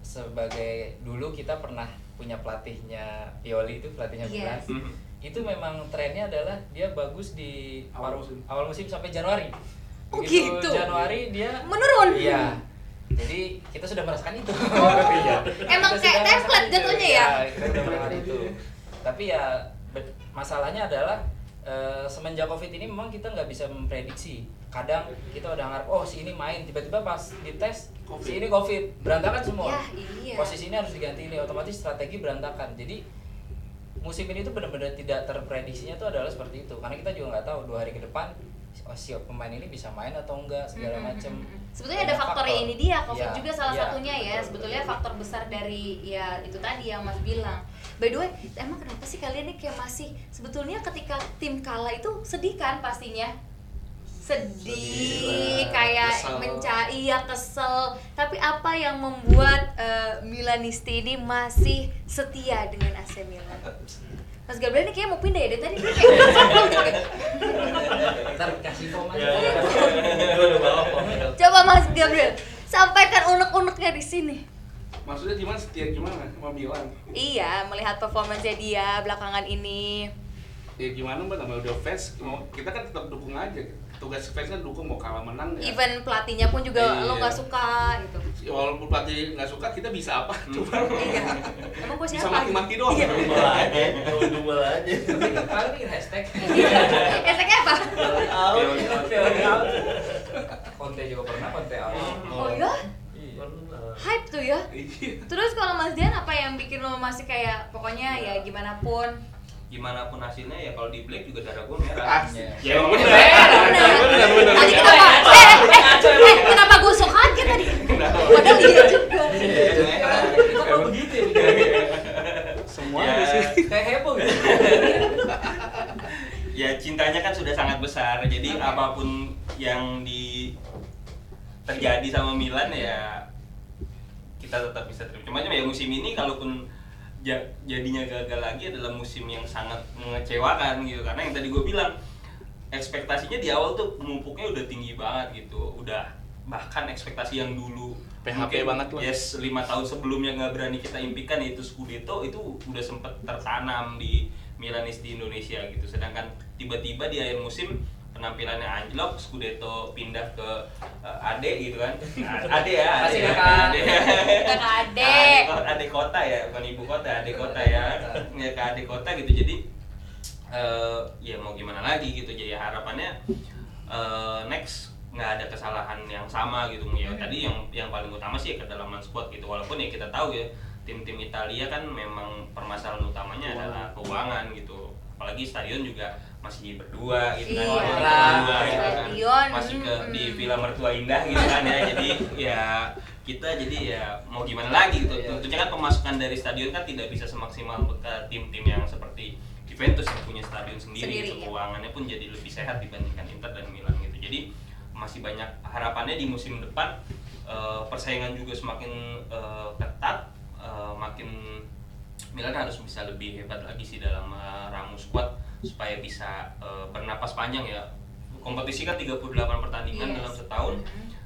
sebagai dulu kita pernah punya pelatihnya Pioli itu pelatihnya. Yes. Mhm. Itu memang trennya adalah dia bagus di Awal musim. awal musim sampai Januari. Oh, Begitu gitu? Januari dia menurun Iya. Jadi kita sudah merasakan itu. Oh, [laughs] Iya. emang Kita kayak template jatuhnya ya? Iya, kita sudah merasakan itu. Tapi ya masalahnya adalah eh, semenjak covid ini memang kita nggak bisa memprediksi. Kadang kita udah ngarep, oh si ini main, tiba-tiba pas dites Covid. si ini covid, berantakan semua. Ya, iya. Posisi ini harus diganti ini, otomatis strategi berantakan. Jadi musim ini tuh benar-benar tidak terprediksinya tuh adalah seperti itu. Karena kita juga nggak tahu dua hari ke depan oh, si pemain ini bisa main atau enggak segala macam. Sebetulnya ada Banyak faktornya faktor. ini dia, Covid Iya, juga salah iya, satunya ya. betul, Sebetulnya betul. faktor besar dari ya itu tadi yang Mas bilang. By the way, emang kenapa sih kalian nih kayak masih sebetulnya ketika tim kalah itu sedih kan pastinya? Sedih, Sedih lah, kayak kesel. mencari ya kesel. Tapi apa yang membuat eh, Milanisti ini masih setia dengan AC Milan? [laughs] Mas Gabriel ini kayak mau pindah ya dari tadi dia kayak Ntar kasih komen. Ya, ya. Gua udah bawa kok. Coba Mas Gabriel, sampaikan unek-uneknya di sini. Maksudnya gimana setia gimana sama Milan? Iya, melihat performanya dia belakangan ini. Ya gimana mbak, namanya udah fans, mau kita kan tetap dukung aja. Tugas fans kan dukung mau kalah menang ya. Even pelatihnya pun juga Iya. lo nggak suka gitu. Ya, Walaupun pelatih nggak suka, kita bisa apa? Coba. Iya. Emang gue bisa siapa? maki-maki doang. Iya. Dumel aja, dumel dumel aja. Paling bikin hashtag. Apa? Out, Feeling out. Conte juga pernah Conte out. Oh ya? Pernah. Hype tuh ya. Iya. Terus kalau Mas Dian apa yang bikin lo masih kayak pokoknya ya gimana pun gimana pun hasilnya ya kalau di black juga darah gue merah ya Emang bener. bener. Bener, bener, Tadi kenapa? Eh, eh, eh, kenapa gue sok kaget tadi? Padahal iya juga. Kok begitu ya? Semua Ya. ada sih. Kayak heboh gitu. ya cintanya kan sudah sangat besar jadi apa pun yang di terjadi sama Milan ya kita tetap bisa terima cuma ya musim ini kalaupun jadinya gagal lagi adalah musim yang sangat mengecewakan gitu. Karena yang tadi gue bilang ekspektasinya di awal tuh mumpuknya udah tinggi banget gitu. Udah bahkan ekspektasi yang dulu PHP mungkin, banget lah. yes lima tahun sebelumnya nggak berani kita impikan yaitu Scudetto itu udah sempet tertanam di Milanis di Indonesia gitu. Sedangkan tiba-tiba di akhir musim penampilannya anjlok Scudetto pindah ke eh, Ade gitu kan. [laughs] Ade ya Ade ya. kakak. [laughs] Ade. Kakak Ade. Ade, Ade kota ya bukan ibu kota Ade kota ya. [laughs] Ya ke Ade kota gitu jadi eh ya mau gimana lagi gitu. Jadi harapannya eh, next nggak ada kesalahan yang sama gitu. Ya tadi yang yang paling utama sih ya kedalaman squad gitu. Walaupun ya kita tahu ya tim-tim Italia kan memang permasalahan utamanya adalah keuangan gitu apalagi stadion juga masih berdua gitu kan Iya, Berdua, gitu kan. stadion, masih ke mm, di mm. Villa Mertua Indah gitu kan ya jadi ya kita jadi ya mau gimana lagi gitu Iya. tentunya kan pemasukan dari stadion kan tidak bisa semaksimal ke tim-tim yang seperti Juventus yang punya stadion sendiri, Sendiri, gitu. ya. keuangannya pun jadi lebih sehat dibandingkan Inter dan Milan gitu jadi masih banyak harapannya di musim depan eh, persaingan juga semakin eh, ketat eh, makin Milan harus bisa lebih hebat lagi sih dalam eh, ramu squad supaya bisa eh, bernapas panjang ya. Kompetisi kan 38 pertandingan Yes. dalam setahun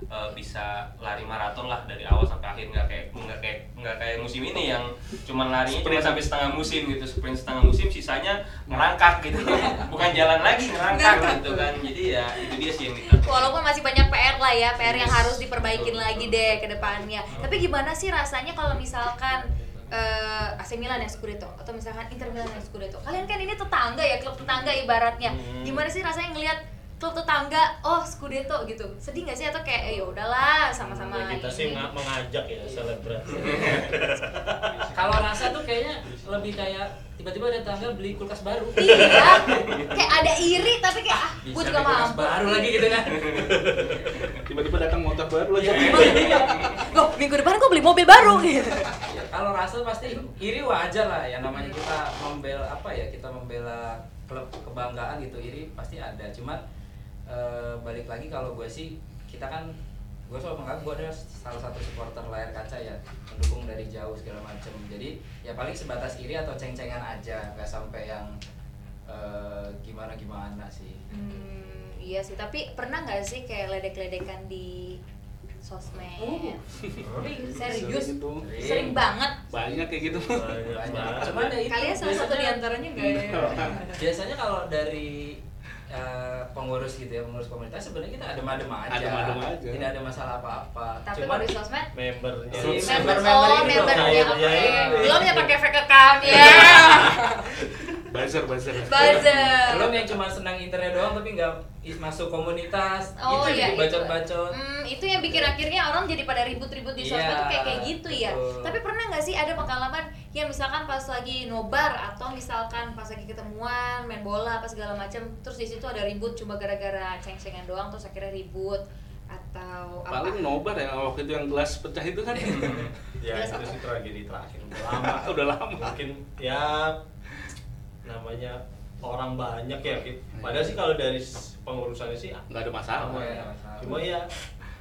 eh, bisa lari maraton lah dari awal sampai akhir. Nggak kayak nggak kayak nggak kayak musim ini yang cuman larinya cuma sampai setengah musim gitu. Sprint setengah musim sisanya ngerangkak gitu. [laughs] Bukan jalan lagi ngerangkak gitu kan. Jadi ya itu dia sih yang kita [laughs] Walaupun masih banyak PR lah ya, PR yang Yes. harus diperbaikin Betul, lagi betul. deh ke depannya. Tapi gimana sih rasanya kalau misalkan eh, AC Milan yang Scudetto atau misalkan Inter Milan yang Scudetto? Kalian kan ini tetangga ya, klub tetangga ibaratnya. Hmm. Gimana sih rasanya ngelihat klub tetangga oh Scudetto gitu? Sedih nggak sih atau kayak eh, ya udahlah sama-sama Ya, kita sih ini? nga- mengajak ya selebrasi [laughs] Kalau rasa tuh kayaknya lebih kayak tiba-tiba ada tangga beli kulkas baru. Iya, kayak ada iri tapi kayak ah, gue juga mampu. baru lagi gitu kan. tiba-tiba datang motor baru lagi Iya. Loh, minggu depan gue beli mobil baru gitu. Kalau rasa pasti iri wajar lah ya namanya kita membela apa ya kita membela klub kebanggaan gitu iri pasti ada. Cuman eh, balik lagi kalau gue sih kita kan gue selalu menganggap gue adalah salah satu supporter layar kaca ya mendukung dari jauh segala macam. Jadi ya paling sebatas iri atau ceng-cengan aja nggak sampai yang eh, gimana gimana sih. Hmm, iya sih, tapi pernah nggak sih kayak ledek-ledekan di sosmed? Uh, Serius? Sering gitu. Sering banget. banyak kayak gitu banyak Banyak. banget Cuman ya itu Kalian salah satu biasanya- di antaranya nggak ya? [laughs] biasanya kalau dari eh, pengurus gitu ya pengurus komunitas sebenarnya kita adem-adem aja Adem-adem aja. tidak ada masalah apa-apa Tapi kalau di sosmed membernya Si member, member-member oh ini member dong, ya, cair, oke. ya. Belum ya pakai fake account ya. buzzer buzzer Buzzer. belum yang cuma senang internet doang tapi nggak is- masuk komunitas Oh gitu iya jadi bacot-bacot Hmm, itu yang bikin akhirnya orang jadi pada ribut-ribut di sosmed Iya, tuh kayak kayak gitu ya. betul. Tapi pernah nggak sih ada pengalaman yang misalkan pas lagi nobar atau misalkan pas lagi ketemuan main bola apa segala macam terus di situ ada ribut cuma gara-gara ceng-cengan doang terus akhirnya ribut atau apa? paling nobar ya waktu itu yang gelas pecah itu kan [laughs] ya Jelas itu apa? sih tragedi terakhir udah [laughs] lama udah lama mungkin ya namanya orang banyak ya Ki. padahal sih kalau dari pengurusannya sih nggak ada masalah ada masalah. cuma ya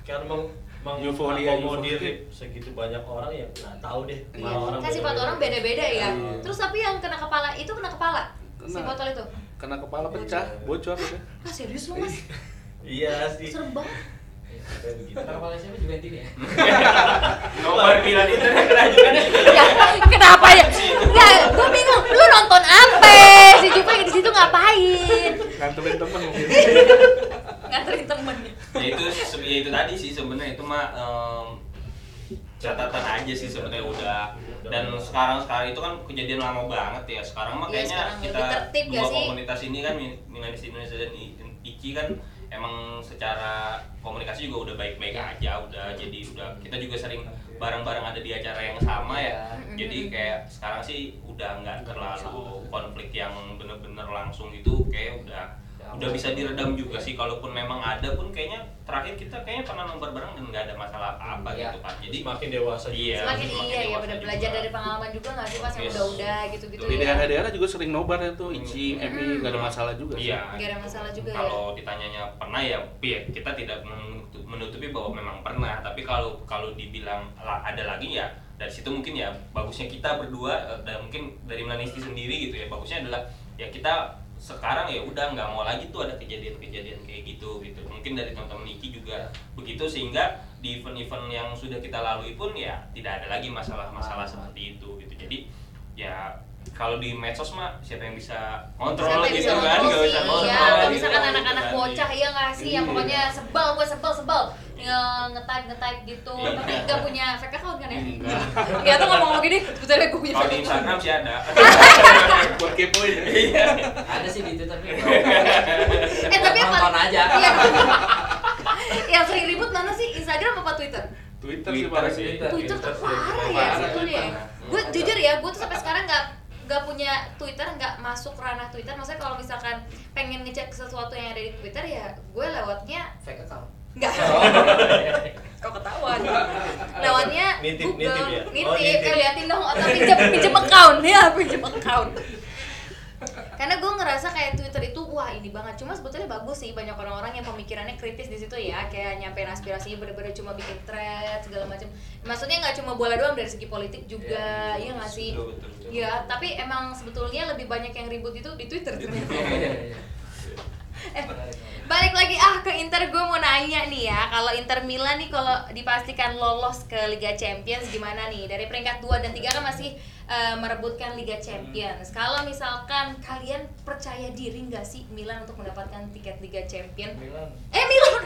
karena meng Euforia, mengakomodir segitu banyak orang ya nggak tahu deh Iya, orang kan sifat orang beda-beda ya. Iya. Terus tapi yang kena kepala itu kena kepala si Kena. botol itu. kena kepala pecah bocor gitu Ah serius lu mas? [laughs] iya sih Serem banget. Kata kepala siapa juga ini ya nobar bilang itu kena juga [laughs] ya, kenapa ya? Enggak, gue bingung. Lu nonton apa? Si Jupe di situ ngapain? nganterin temen mungkin [laughs] Nganterin temen. ya itu ya itu tadi sih sebenarnya itu mah em, catatan aja sih sebenarnya udah dan sekarang sekarang itu kan kejadian lama banget ya sekarang mah Iya, kayaknya sekarang kita dua gak sih? komunitas ini kan Min- Minanis Indonesia dan I- Ici kan emang secara komunikasi juga udah baik-baik aja udah jadi udah kita juga sering bareng-bareng ada di acara yang sama ya. Mm-mm. jadi kayak sekarang sih udah nggak terlalu konflik yang bener-bener langsung itu kayak udah udah bisa diredam juga sih kalaupun memang ada pun kayaknya terakhir kita kayaknya pernah nobar bareng dan nggak ada masalah apa-apa Iya. gitu kan jadi semakin dewasa juga. Iya. Semakin semakin iya ya juga. belajar dari pengalaman juga nggak sih pas yang Yes. udah-udah gitu-gitu di ya. daerah-daerah juga sering nobar ya tuh Ici, Hmm. Emi nggak ada masalah juga sih iya Gak ada masalah juga ya. kalau ditanyanya pernah ya ya kita tidak menutup- menutupi bahwa memang pernah tapi kalau kalau dibilang la- ada lagi ya dari situ mungkin ya bagusnya kita berdua eh, dan mungkin dari Melanisti sendiri gitu ya bagusnya adalah ya kita sekarang ya udah nggak mau lagi tuh ada kejadian-kejadian kayak gitu gitu. Mungkin dari teman-teman Iki juga begitu sehingga di event-event yang sudah kita lalui pun ya tidak ada lagi masalah-masalah seperti itu gitu. Jadi ya kalau di medsos mah siapa yang bisa kontrol Siapa gitu bisa kan? Nggak bisa iya, kontrol kalau gitu misalkan kan, anak-anak gitu kan. bocah iya nggak sih? Yang Iya. pokoknya sebel gue sebel sebel nge-type nge-type gitu Iya. tapi nggak punya fake account kan ya Enggak. ya tuh ngomong gini sebetulnya gue punya kalau di fake account Instagram sih ada [laughs] buat kepoin ya Iya. ada sih gitu [laughs] tapi eh tapi yang Nonton paling aja. iya. yang sering ribut mana sih Instagram apa Twitter Twitter, sih Twitter paling sih. Twitter. Twitter tuh parah ya Parah, sebetulnya ya. parah. Gue jujur ya, gue tuh sampai sekarang nggak nggak punya Twitter, nggak masuk ranah Twitter. Maksudnya kalau misalkan pengen ngecek sesuatu yang ada di Twitter ya, gue lewatnya fake account nggak. [laughs] Kok ketahuan? Lewatnya Nitip, Google, nitip ya? nitip, Oh, nitip. eh, liatin dong atau pinjam pinjam account ya, pinjam account. Karena gue ngerasa kayak Twitter itu wah ini banget. Cuma sebetulnya bagus sih banyak orang-orang yang pemikirannya kritis di situ ya, kayak nyampein aspirasinya bener-bener cuma bikin thread segala macam. Maksudnya nggak cuma bola doang dari segi politik juga, iya nggak sih? Betul, betul, betul. Iya, tapi emang sebetulnya lebih banyak yang ribut itu di Twitter ternyata. Eh. Balik lagi ah ke Inter gue mau nanya nih ya Kalau Inter Milan nih kalau dipastikan lolos ke Liga Champions gimana nih? Dari peringkat 2 dan 3 kan masih eh, merebutkan Liga Champions Kalau misalkan kalian percaya diri nggak sih Milan untuk mendapatkan tiket Liga Champions? Milan Eh Milan!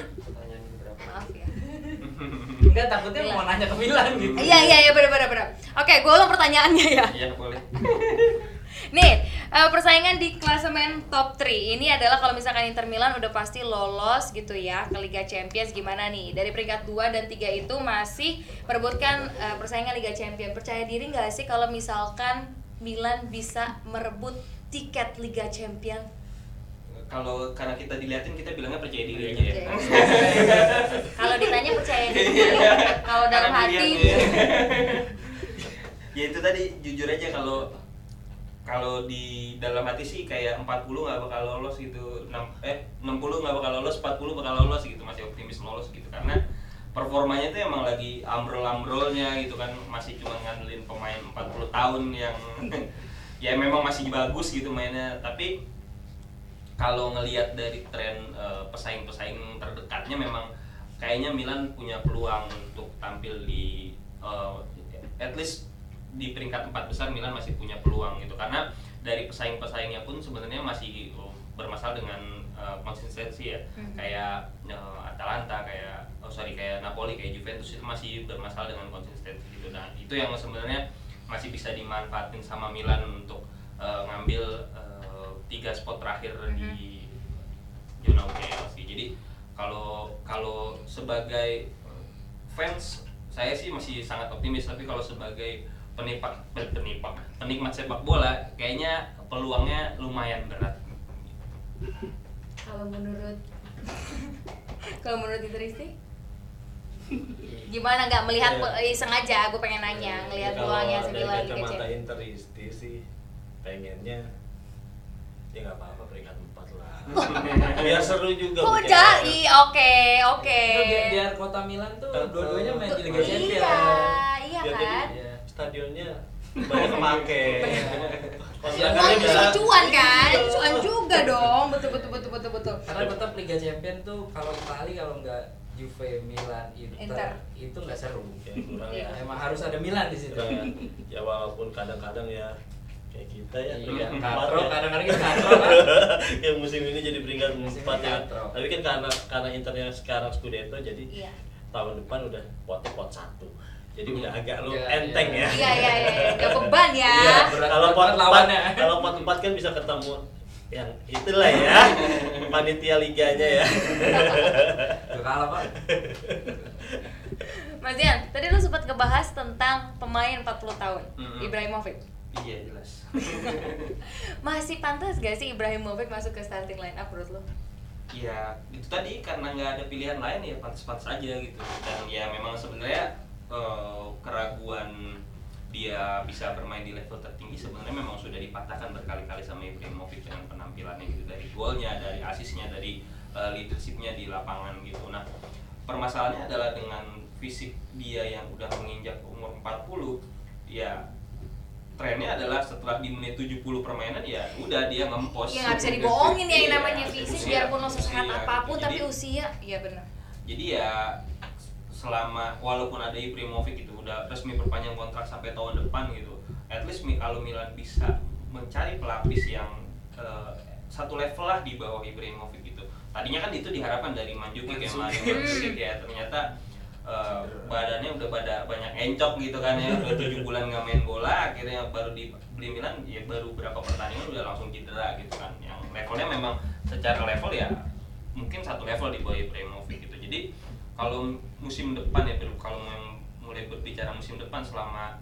Maaf ya [laughs] enggak takutnya mau nanya ke Milan gitu Iya iya iya bener bener bener Oke gue ulang pertanyaannya ya Iya boleh. [laughs] Nih, eh, persaingan di klasemen top 3 ini adalah kalau misalkan Inter Milan udah pasti lolos gitu ya ke Liga Champions gimana nih? Dari peringkat 2 dan 3 itu masih merebutkan eh, persaingan Liga Champions. Percaya diri nggak sih kalau misalkan Milan bisa merebut tiket Liga Champions? Kalau karena kita diliatin kita bilangnya percaya diri aja ya. [laughs] kalau ditanya percaya diri, kalau dalam hati ya. [laughs] ya itu tadi jujur aja kalau kalau di dalam hati sih kayak 40 nggak bakal lolos gitu 6 eh 60 nggak bakal lolos 40 bakal lolos gitu masih optimis lolos gitu. Karena performanya tuh emang lagi ambrol-ambrolnya gitu kan masih cuma ngandelin pemain 40 tahun yang [laughs] ya memang masih bagus gitu mainnya. Tapi kalau ngelihat dari tren eh, pesaing-pesaing terdekatnya memang kayaknya Milan punya peluang untuk tampil di eh, at least di peringkat empat besar Milan masih punya peluang gitu. Karena dari pesaing-pesaingnya pun sebenarnya masih oh, bermasalah dengan eh, konsistensi ya. Mhm. kayak eh, Atalanta kayak oh sorry kayak Napoli kayak Juventus itu masih bermasalah dengan konsistensi gitu. Nah itu yang sebenarnya masih bisa dimanfaatin sama Milan untuk eh, ngambil eh, tiga spot terakhir di zona UCL sih jadi kalau kalau sebagai fans saya sih masih sangat optimis. Tapi kalau sebagai penipak pen- penipak penikmat sepak bola kayaknya peluangnya lumayan berat. Kalau menurut [laughs] kalau menurut itu Risti gimana nggak melihat Iya. pe- eh, sengaja gue pengen nanya ngelihat Ya, kalau peluangnya dari sembilan Liga kacamata Champions Interisti sih pengennya ya nggak apa-apa peringkat empat lah. [laughs] Biar seru juga Oh, bikin jai, oke, oke. Biar, biar kota Milan tuh dua-duanya main di Liga Iya, Champions. iya Biar kan. Iya. stadionnya banyak kepake Uang Kontrakannya itu cuan kan, cuan juga dong, betul betul betul betul betul. Karena tetap Liga Champions tuh kalau Itali kalau nggak Juve, Milan, Inter, Inter. itu nggak seru. Ya, kurang Iya. ya. Emang harus ada Milan di situ. Ya. ya walaupun kadang-kadang ya kayak kita ya Iya, peringkat empat katro, ya. kadang-kadang kita katro [laughs] kan. yang musim ini jadi peringkat Musim empat ya. katro. Tapi kan karena karena Internya sekarang Scudetto jadi Iya. tahun depan udah potnya pot satu. Jadi udah agak lu Iya, enteng iya. ya. Iya iya iya, gak beban ya. Iya, kalau pot lawannya. kalau pot empat kan bisa ketemu yang itulah ya [laughs] panitia liganya ya. [laughs] Kalah pak. Mas Dian, tadi lu sempat ngebahas tentang pemain 40 tahun, Mm-mm. Ibrahimovic. iya jelas [laughs] Masih pantas gak sih Ibrahimovic masuk ke starting line up menurut lu? ya itu tadi karena nggak ada pilihan lain ya pantas-pantas aja gitu dan ya memang sebenarnya eh, keraguan dia bisa bermain di level tertinggi sebenarnya memang sudah dipatahkan berkali-kali sama Ibrahimovic dengan penampilannya gitu dari golnya dari asisnya dari eh, leadershipnya di lapangan gitu nah permasalahannya adalah dengan fisik dia yang udah menginjak umur 40 ya trennya adalah setelah di menit 70 permainan ya udah dia ngempos Ya nggak bisa [laughs] dibohongin ya yang Iya, namanya fisik usia, biarpun lo sehat usia, apa pun gitu. tapi Jadi- usia, iya benar. jadi ya selama walaupun ada Ibrahimovic itu udah resmi perpanjang kontrak sampai tahun depan gitu at least kalau Milan bisa mencari pelapis yang eh, satu level lah di bawah Ibrahimovic gitu. Tadinya kan itu diharapkan dari Mandzukic kayak Mario Mandzukic ya. Ternyata eh, badannya udah pada banyak encok gitu kan ya. Udah tujuh bulan nggak main bola akhirnya baru dibeli Milan ya baru berapa pertandingan udah langsung cedera gitu kan. Yang levelnya memang secara level ya mungkin satu level di bawah Ibrahimovic gitu. Jadi kalau musim depan ya kalau mulai berbicara musim depan selama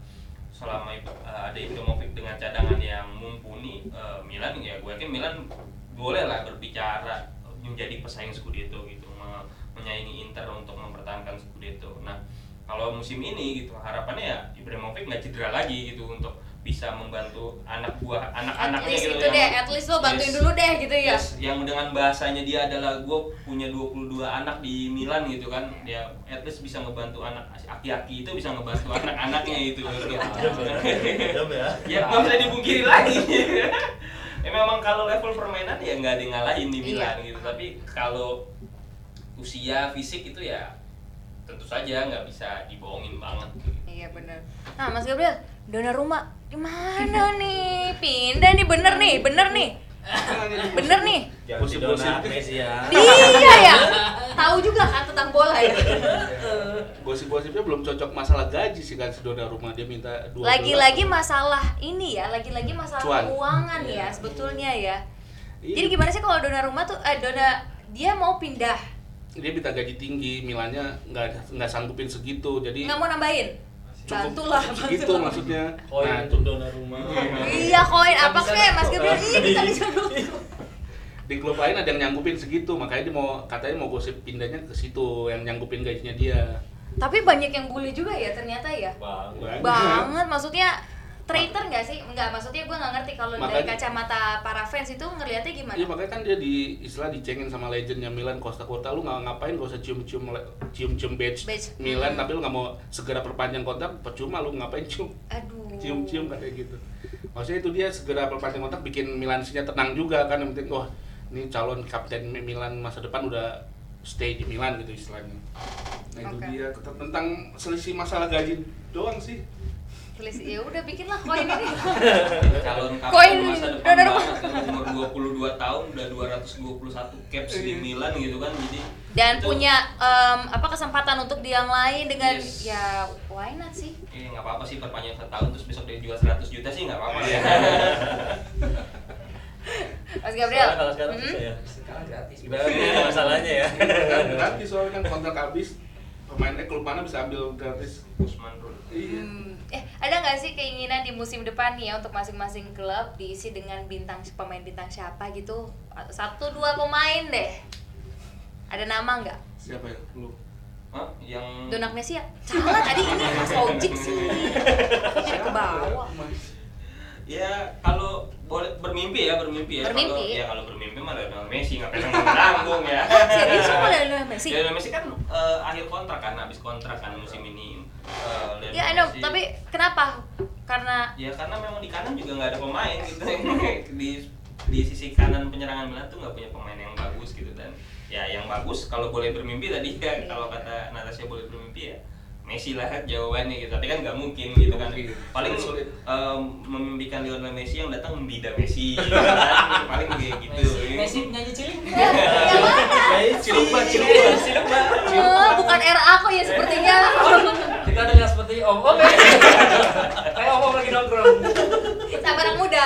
selama eh, ada Ibrahimovic dengan cadangan yang mumpuni eh, Milan ya gue yakin Milan boleh lah berbicara menjadi pesaing Scudetto gitu me- menyaingi Inter untuk mempertahankan Scudetto. Nah kalau musim ini gitu harapannya ya Ibrahimovic nggak cedera lagi gitu untuk bisa membantu anak buah anak-anaknya gitu itu yang- deh, at least lo bantuin Yes. dulu deh gitu ya. Yes, yang dengan bahasanya dia adalah gue punya 22 anak di Milan gitu kan dia at least bisa ngebantu anak aki-aki itu bisa ngebantu anak-anaknya itu untuk Jam ya. Jam ya. ya nggak bisa dipungkiri lagi [laughs] ya memang kalau level permainan ya nggak ada yang ngalahin di Milan Iya. gitu tapi kalau usia fisik itu ya tentu saja nggak bisa dibohongin banget gitu. Iya bener. Nah Mas Gabriel, Donnarumma di mana nih? Pindah nih bener nih, bener nih, bener nih. Gosip-gosip. Dona ya. Iya ya. [laughs] Tahu juga kan tentang bola ya. Gosip-gosipnya belum cocok masalah gaji sih kan si rumah dia minta 12. Lagi-lagi masalah ini ya, lagi-lagi masalah Cuan. keuangan Iya. ya sebetulnya ya. Iya. Jadi gimana sih kalau Donnarumma tuh eh Dona dia mau pindah, dia minta gaji tinggi, Milannya nggak nggak sanggupin segitu, jadi nggak mau nambahin? Bantulah. cukup segitu maksudnya. Oh, Nah, untuk Donnarumma. Iya koin apa kek Mas. Gabriel? [laughs] Iya kita bisa dulu. di klub lain ada yang nyanggupin segitu, makanya dia mau katanya mau gosip pindahnya ke situ yang nyanggupin gajinya dia. Tapi banyak yang bully juga ya ternyata ya. Bang. Banyak. banget maksudnya traitor nggak sih nggak maksudnya gue nggak ngerti kalau dari kacamata para fans itu ngelihatnya gimana Iya makanya kan dia di istilah dicengin sama legendnya Milan Costa Curta lu nggak ngapain gak usah cium-cium cium-cium badge, Badge. Milan Hmm. tapi lu nggak mau segera perpanjang kontrak percuma lu ngapain cium aduh cium-cium kayak gitu. Maksudnya itu dia segera perpanjang kontrak bikin Milansinya tenang juga kan yang penting wah ini calon kapten Milan masa depan udah stay di Milan gitu istilahnya. Nah itu Oke. dia tentang selisih masalah gaji doang sih. Tulis ya udah bikinlah koin ini [laughs] calon Koin kapten masa depan banget kan, umur 22 tahun udah 221 caps di Iya. Milan gitu kan jadi dan itu- punya em, apa kesempatan untuk di yang lain dengan Yes. ya why not sih eh nggak apa-apa sih perpanjang satu tahun terus besok dia jual 100 juta sih nggak apa-apa ya [laughs] Mas Gabriel Soalnya kalau sekarang Hmm? bisa ya. Sekarang gratis. Gimana nih masalahnya ya? gratis soalnya kan kontrak habis pemainnya klub mana bisa ambil gratis. Usman Rul Iya. Hmm, eh ada nggak sih keinginan di musim depan nih ya untuk masing-masing klub diisi dengan bintang pemain bintang siapa gitu satu dua pemain deh ada nama nggak Siapa ya? Lu. Hah? yang Donak Messi ya? Salah tadi ini Mas Ojik sih. Ke bawah. Ya kalau boleh bermimpi ya bermimpi ya. Bermimpi? kalau ya kalau bermimpi mah Lionel Messi ngapain yang nanggung ya. [laughs] Serius sama Lionel Messi? Lionel Messi kan eh, akhir kontrak kan habis kontrak kan musim ini. Eh, Lionel Ya, Messi- tapi kenapa? Karena ya karena memang di kanan juga nggak ada pemain gitu. [laughs] Di di sisi kanan penyerangan Milan tuh nggak punya pemain yang bagus gitu. Dan ya yang bagus kalau boleh bermimpi tadi ya kalau kata Natasha boleh bermimpi ya Messi lah jawabannya gitu tapi kan nggak mungkin gitu kan paling Sulit. em, memimpikan Lionel Messi yang datang membida Messi [laughs] gitu kan paling kayak gitu Messi nyanyi cilik. yang mana? Cilupa, cilupa, cilupa. Oh, bukan era aku ya sepertinya. [laughs] Kita dengar seperti om om ya. Kayak om om lagi nongkrong. Sabar anak muda.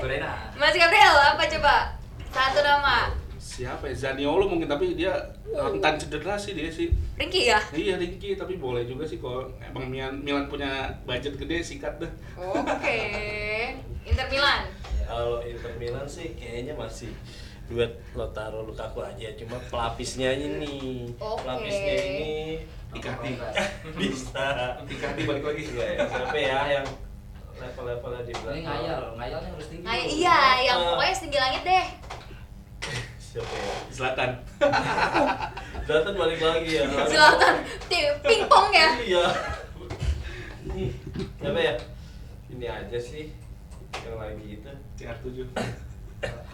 Gorena. Mas Gabriel, apa coba? Satu nama. Siapa ya? Zaniolo mungkin tapi dia rentan cedera sih dia sih. Ringki ya? Iya Ringki tapi boleh juga sih kalau emang Milan, Milan punya budget gede sikat dah. Oke. Inter Milan. Kalau Inter Milan sih kayaknya masih duet Lautaro Lukaku aja cuma pelapisnya ini Oke. pelapisnya ini Icardi. [laughs] bisa Icardi balik lagi. Iya, ya. siapa ya yang level-levelnya di belakang Ini ngayal, ngayalnya harus tinggi. Nah, iya, yang pokoknya setinggi langit deh. Siapa ya Selatan. Zlatan balik lagi ya Selatan, tim pingpong ya. iya Hmm, siapa ya ini aja sih yang lagi itu CR7.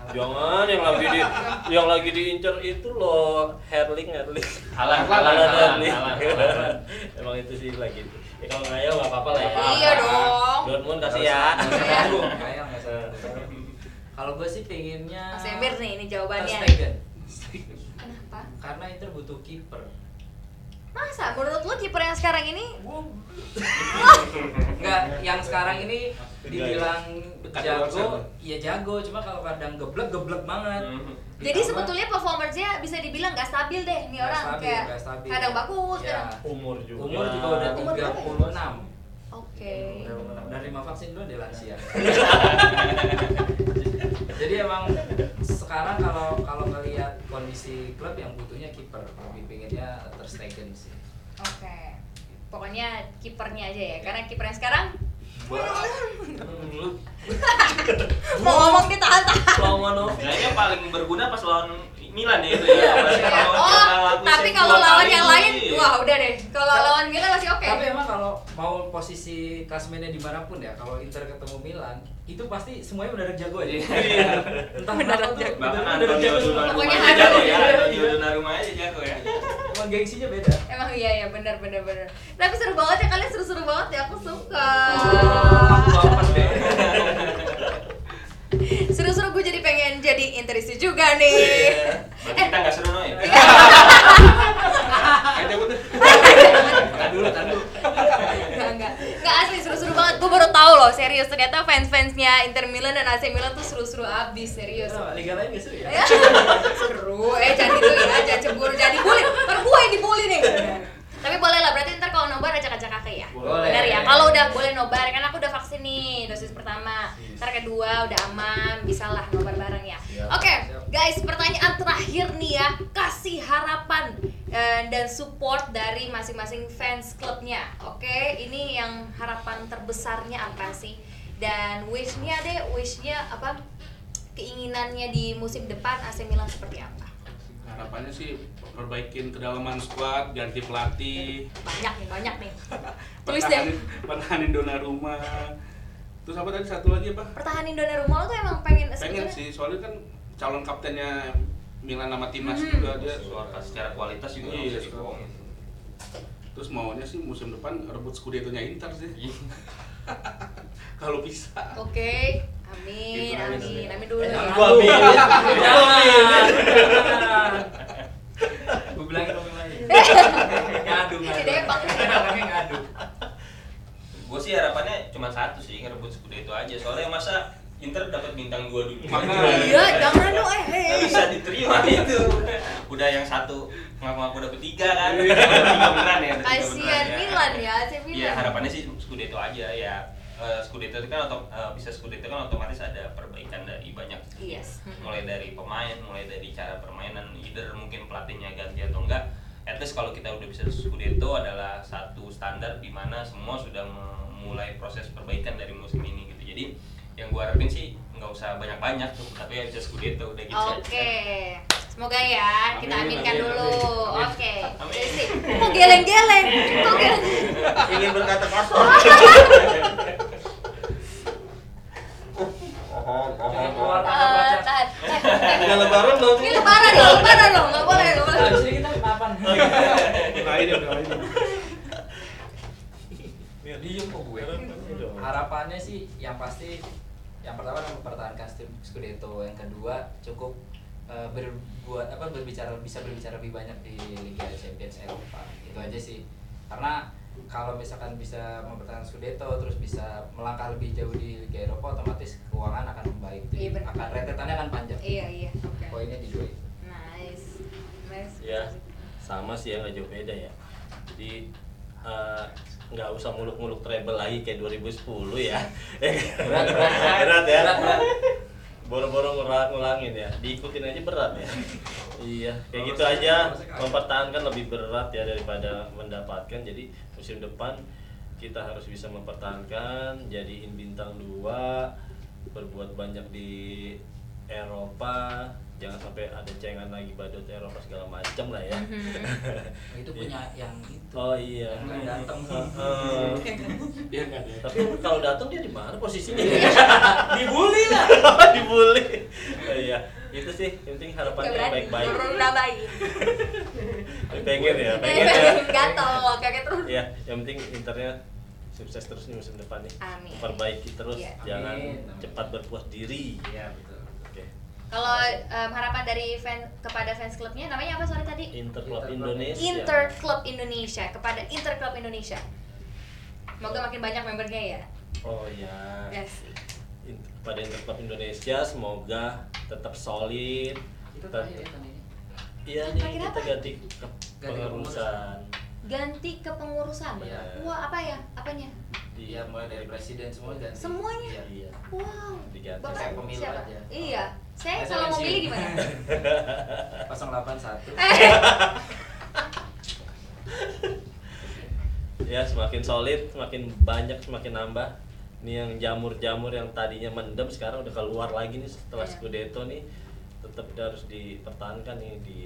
jangan yang lagi di yang lagi diincar itu loh Herling Herling Halan, Halan, Herling. emang itu sih lagi itu ya kalau ngayal nggak apa-apa lah ya Iya dong. Dortmund kasih ya Ngayal nggak usah. Kalau gue sih pengennya Mas Emir nih, ini jawabannya. Ter Stegen. Kenapa? Karena Inter butuh kiper. Masa menurut lu kiper yang sekarang ini Enggak, [laughs] yang sekarang ini dibilang Dekat jago, ya jago, cuma kalau kadang geblek geblek banget. Mhm. jadi Ditambah- sebetulnya performance-nya bisa dibilang gak stabil deh nih Nggak orang stabil, kayak nggak stabil. kadang bagus Ya. kadang umur juga Umur juga udah Umur berapa ya? 36. Oke. Dan lima vaksin dulu dia lansia. [laughs] Jadi emang sekarang kalau kalau ngelihat kondisi klub yang butuhnya kiper, lebih pengennya Ter Stegen sih. Oke. Pokoknya kipernya aja ya, karena kiper yang sekarang [laughs] mau ngomong ditahan-tahan. Lomanovic Kayaknya paling berguna pas lawan Milan ya itu ya. Iya. kalau Oh, tapi kalau lawan yang lain, wah udah deh. Kalau lawan Milan masih oke. Tapi emang kalau mau posisi klasmennya di mana pun ya kalau Inter ketemu Milan itu pasti semuanya mendadak jago aja. Iya. entah Mendadak jago. bahkan mendadak jago. Pokoknya jago ya. Antonio Donnarumma aja jago ya. Emang gengsinya beda. Emang iya ya benar benar benar. Tapi seru banget ya. Kalian seru-seru banget ya. Aku suka. Seru-seru gue jadi pengen jadi interisi juga nih. berarti kita nggak seru noy. [laughs] Tahan dulu dulu Enggak asli seru-seru banget. Gue baru tahu loh, serius ternyata fans-fansnya Inter Milan dan AC Milan tuh seru-seru abis, serius. Oh, liga lain gak seru ya [laughs] seru. Eh, jangan gitu ya, jangan cemburu, jangan dibully. Ntar gue yang dibully nih. Tapi boleh lah, berarti ntar kalau nobar ajak-ajak kakek ya? Boleh. Benar ya? Kalau udah boleh nobar, kan aku udah vaksin nih, dosis pertama. Ntar kedua udah aman, bisa lah nobar bareng ya. Siap. Oke, guys, pertanyaan terakhir nih ya. Kasih harapan eh, dan support dari masing-masing fans klubnya. Oke, ini yang harapan terbesarnya apa sih? Dan wish-nya deh, wish-nya apa? Keinginannya di musim depan AC Milan seperti apa? Harapannya sih perbaikin kedalaman squad, ganti pelatih, Banyak nih, banyak nih. [laughs] Tulis deh. pertahanin, pertahanin Donnarumma. Terus apa tadi satu lagi apa? Pertahanin Donnarumma lo tuh emang pengen Pengen sebetulnya- sih, soalnya kan calon kaptennya Milan sama timnas Mhm. juga dia. Suara secara kualitas juga Iya, bisa dibohongin Terus maunya sih musim depan rebut Scudetto-nya Inter sih. Iya. [laughs] Kalau bisa. Oke, amin, Gitu amin, sih. amin. Dulu. Eh, ya. Gua ambil. Gua ambil. gue bilangin ngomong lagi [laughs] ngadu ngadu. ngadu gue sih harapannya cuma satu sih ngerebut Scudetto aja. Soalnya masa Inter dapat bintang dua dulu. Makanya. Iya, jangan dong, eh, eh. bisa diterima itu. Udah yang satu ngaku-ngaku dapet tiga kan. Tiga beneran ya Kasihan ya. Milan ya, AC Milan. Iya harapannya sih Scudetto aja ya Scudetto itu kan otom- eh, bisa Scudetto kan otomatis ada perbaikan dari banyak. Yes. mulai dari pemain mulai dari cara permainan either mungkin pelatihnya ganti atau enggak. At least kalau kita udah bisa Scudetto adalah satu standar di mana semua sudah memulai proses perbaikan dari musim ini gitu. Jadi yang gua harapin sih nggak usah banyak-banyak tuh tapi ya bisa Scudetto udah gitu aja. Oke. Semoga ya kita Amin, aminkan amin, dulu. Oke. Sih, kok geleng-geleng? Kok geleng? ingin berkata tahan. Eh, Udah lebaran dong. Ini lebaran loh, lebaran loh, nggak boleh, nggak boleh. Habis ini kita kapan? Bukain ya, bukain. Diem kok gue. Harapannya sih yang pasti yang pertama adalah mempertahankan Scudetto, yang kedua cukup eh, berbuat apa berbicara bisa berbicara lebih banyak di Liga Champions Eropa. Itu aja sih. Karena kalau misalkan bisa mempertahankan Scudetto terus bisa melangkah lebih jauh di Liga Eropa otomatis keuangan akan membaik. Jadi Iya, akan rentetannya akan panjang. Iya, iya. Oke. Poinnya di dua itu. Nice. Nice. ya sama sih ya nggak jauh beda ya jadi eh, nggak usah muluk-muluk treble lagi kayak 2010 ya. Berat, berat, berat. [laughs] ya. Boro-boro ngulang ngulangin ya. Diikutin aja berat ya. [laughs] Iya kayak gitu aja. mempertahankan lebih berat ya daripada mendapatkan. Jadi musim depan kita harus bisa mempertahankan jadiin bintang dua berbuat banyak di Eropa jangan sampai ada cengan lagi badut Eropa segala macam lah ya Itu punya [laughs] yang itu. oh iya Yang nggak datang. Heeh. Dia nggak ada. tapi kalau datang dia di mana posisinya [laughs] Dibully lah. [laughs] dibully Oh, iya itu sih yang penting harapannya baik-baik baru nambahin. pengen ya pengen ya Gatel, kaget terus. ya yang penting internya sukses terus nih musim depan nih Amin. perbaiki terus Iya. jangan Amin, cepat berpuas diri Iya betul. Kalau em, harapan dari fan kepada fans klubnya namanya apa sorry tadi? Inter Club Inter Indonesia Inter Club Indonesia kepada Inter Club Indonesia. Semoga makin banyak membernya ya. oh ya Yes. Pada Inter Club Indonesia semoga tetap solid Itu Tetap- ya ini. iya nih terakhir kita apa? ganti Ganti pengurusan Ganti kepengurusan. Iya. Wah, apa ya? Apanya? Iya mulai dari presiden semua ganti. Semuanya? Iya. iya Wow. diganti Bapak Kayak pemilu siapa? aja. Iya. Saya Saya kalau mau pensiun. milih gimana? 081. Eh, [laughs] ya semakin solid semakin banyak semakin nambah ini yang jamur-jamur yang tadinya mendem sekarang udah keluar lagi nih setelah Iya. Scudetto nih tetap harus dipertahankan nih di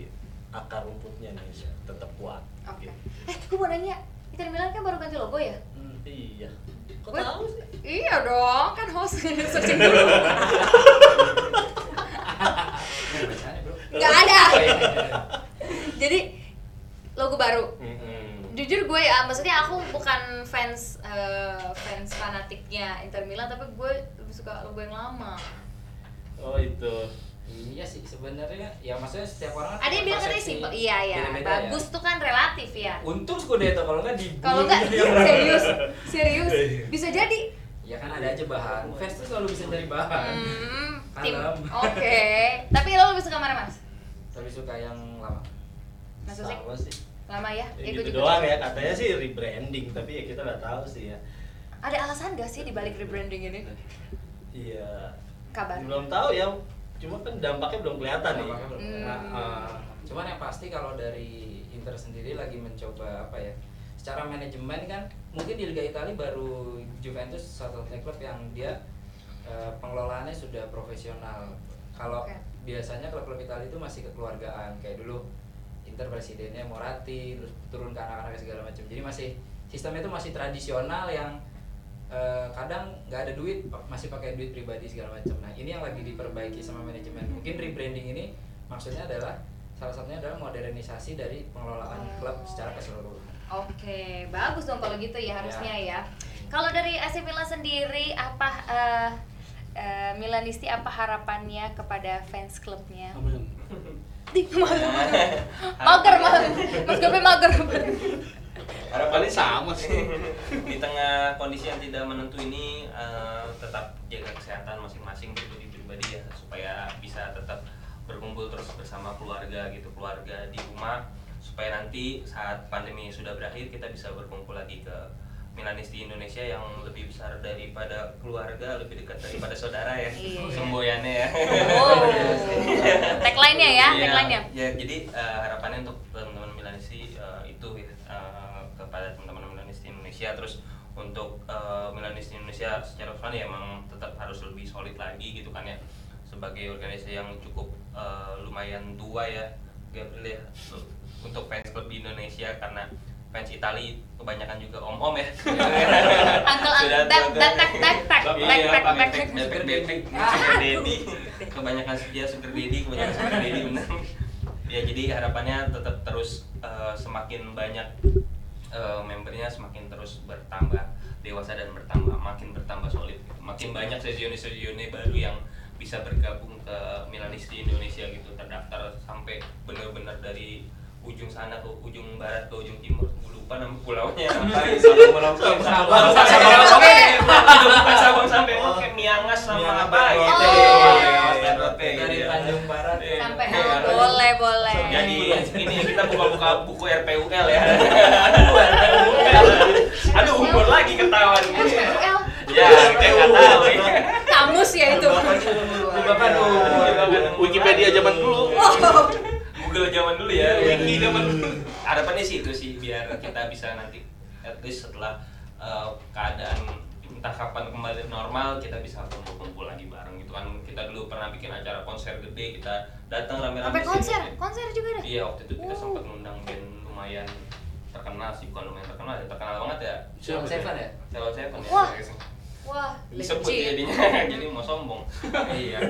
akar rumputnya nih tetap kuat Oke. gitu. Eh, gue mau nanya, Inter Milan kan baru ganti logo ya? Hmm, Iya. Kok Gue- tahu sih? Iya dong, kan host [laughs] searching dulu. Nggak ada. Oh, iya. Jadi logo baru. Jujur gue ya, maksudnya aku bukan fans eh, fans fanatiknya Inter Milan, tapi gue lebih suka logo yang lama. Oh itu. Iya sih sebenarnya ya maksudnya setiap orang kan Ada yang bilang katanya simpel, iya ya. beda-beda Bagus tuh kan relatif ya. Untung Scudetto kalau nggak di Kalau enggak [laughs] serius, serius bisa jadi. Ya kan ada aja bahan. Fans tuh selalu bisa cari bahan. Hmm, tim. Oke. Tapi lo lebih suka mana mas? Tapi suka yang lama. Sama sih. Lama ya? Ya, Ikut gitu doang ya katanya sih rebranding tapi ya kita nggak tahu sih ya. Ada alasan gak sih dibalik rebranding ini? Iya. Kabar. Belum tahu ya. Cuma kan dampaknya belum kelihatan nih. Belum Hmm. Nah, eh, cuman yang pasti kalau dari Inter sendiri lagi mencoba apa ya? Secara manajemen kan mungkin di Liga Italia baru Juventus satu-satunya klub yang dia eh, pengelolaannya sudah profesional. Kalau Oke. biasanya klub-klub Italia itu masih kekeluargaan kayak dulu Inter presidennya Moratti terus turun ke anak-anak segala macam. Jadi masih sistemnya itu masih tradisional yang eh, kadang nggak ada duit masih pakai duit pribadi segala macam. Nah ini yang lagi diperbaiki sama manajemen. Mungkin rebranding ini maksudnya adalah salah satunya adalah modernisasi dari pengelolaan Oh. klub secara keseluruhan. Oke, bagus dong kalau gitu ya harusnya Ya. ya. Kalau dari AC Milan sendiri apa eh, eh, Milanisti apa harapannya kepada fans klubnya? [laughs] Mager, [laughs] mager, mager, mas Gope mager. [laughs] Harapannya sama sih. [laughs] di tengah kondisi yang tidak menentu ini eh, tetap jaga kesehatan masing-masing pribadi-pribadi ya supaya bisa tetap berkumpul terus bersama keluarga gitu keluarga di rumah supaya nanti saat pandemi sudah berakhir kita bisa berkumpul lagi ke Milanisti Indonesia yang lebih besar daripada keluarga lebih dekat daripada saudara ya Iya. semboyannya ya Oh, [laughs] tagline-nya ya, Iya, tagline-nya. ya jadi eh, harapannya untuk teman-teman Milanisti eh, itu ya, kepada teman-teman Milanisti Indonesia terus untuk eh, Milanisti Indonesia secara keseluruhan ya emang tetap harus lebih solid lagi gitu kan ya sebagai organisasi yang cukup eh, lumayan tua ya Gabriel ya untuk fans klub di Indonesia karena fans Itali kebanyakan juga om-om ya. Sudah. Kebanyakan dia sugar daddy, kebanyakan sugar daddy benar. [laughs] Ya jadi harapannya tetap terus eh, semakin banyak eh, membernya semakin terus bertambah dewasa dan bertambah makin bertambah solid gitu. makin banyak sesione-sesione baru yang bisa bergabung ke Milanisti Indonesia gitu terdaftar sampai benar-benar dari ujung sana ke ujung barat ke ujung timur Gua lupa nama pulaunya Merauke Sabang, Sabang Sabang Merauke Merauke. bukan Sabang sampai Merauke Miangas sama apa gitu Oh. Iya, Merauke, Dari. Tanjung Barat Iya. Sampai Iya. boleh, boleh. Jadi ini kita buka-buka buku RPUL ya. [laughs] Aduh, RPUL. Aduh, umur lagi ketahuan. RPUL. Ya, kita tahu. Kamus ya itu. Bapak dulu. Wikipedia zaman dulu. Google zaman dulu ya, Iya. Wiki zaman dulu. Harapannya sih itu sih biar kita bisa nanti at least setelah eh, keadaan entah kapan kembali normal kita bisa kumpul-kumpul lagi bareng gitu kan kita dulu pernah bikin acara konser gede kita datang rame-rame Sampai sini. konser, konser juga ada. Iya waktu itu kita Oh. sempat ngundang band lumayan terkenal sih bukan lumayan terkenal ya terkenal banget ya Siapa Seven ya? Celon Seven ya Wah. Wah, disebut legit. jadinya. [laughs] Jadi mau sombong. Iya.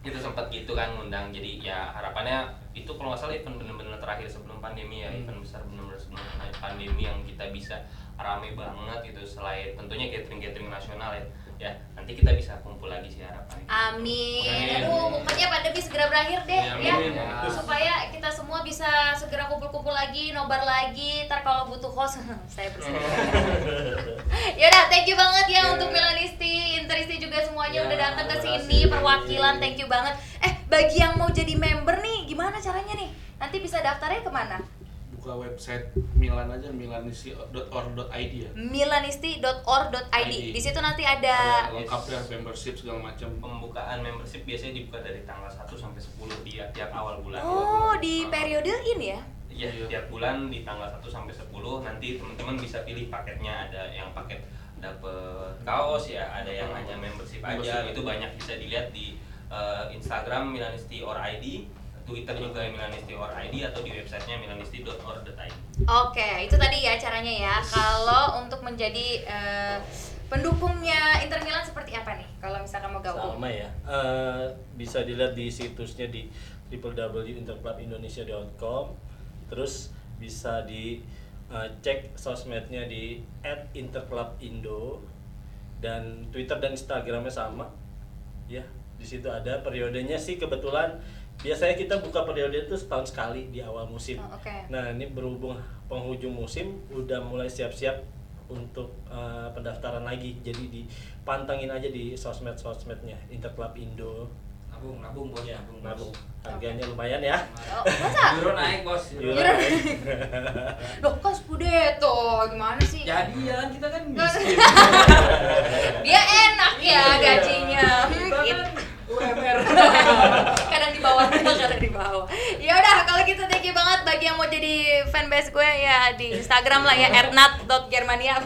Kita sempat gitu kan ngundang. Jadi ya harapannya itu kalau nggak salah event bener-bener terakhir sebelum pandemi ya. Hmm. event besar bener-bener sebelum pandemi yang kita bisa rame banget gitu. Selain tentunya catering-catering nasional ya ya nanti kita bisa kumpul lagi sih harapannya Amin. Amin. Aduh, pokoknya pandemi segera berakhir deh Iya, ya. amin. Supaya kita semua bisa segera kumpul-kumpul lagi, nobar lagi. Ntar kalau butuh host, [laughs] saya bersedia. [laughs] Yaudah, thank you banget ya Iya. untuk Milanisti, Interisti juga semuanya Ya, udah datang ke sini, perwakilan, thank you banget. Eh, bagi yang mau jadi member nih, gimana caranya nih? Nanti bisa daftarnya ke mana? Buka website Milan aja milanisi.or.id ya. milanisti.or.id. ID. Di situ nanti Ada ada lengkapnya membership segala macam. pembukaan membership biasanya dibuka dari tanggal 1 sampai 10 tiap tiap awal bulan Oh, di periode ini ya. Iya, Iya. tiap bulan di tanggal 1 sampai 10 nanti teman-teman bisa pilih paketnya ada yang paket dapet kaos ya, ada yang hanya membership aja. Itu banyak bisa dilihat di eh, Instagram Milanisti or ID Twitter juga Milanisti or ID atau di websitenya milanisti.or.id. Oke, itu tadi ya caranya ya. Kalau untuk menjadi eh, pendukungnya Inter Milan seperti apa nih? Kalau misalkan mau gabung? sama ya Eh, bisa dilihat di situsnya di www.interclubindonesia.com terus bisa di eh, cek sosmednya di @interclubindo dan Twitter dan Instagramnya sama ya di situ ada periodenya sih kebetulan biasanya kita buka periode itu setahun sekali di awal musim Oh, oke. nah ini berhubung penghujung musim udah mulai siap-siap untuk eh, pendaftaran lagi jadi dipantengin aja di sosmed sosmednya Interclub Indo nabung nabung bos ya nabung nabung bos. harganya lumayan ya Oh, masa? euro naik bos euro Euro naik. [laughs] Loh, kan gimana sih? jadian kita kan Nggak- [laughs] miskin Dia enak ya gajinya. Hmm, kita gitu. UMR [laughs] kadang di bawah kadang di bawah. Ya udah kalau gitu thank you banget bagi yang mau jadi fanbase gue ya di Instagram lah ya ernat.germania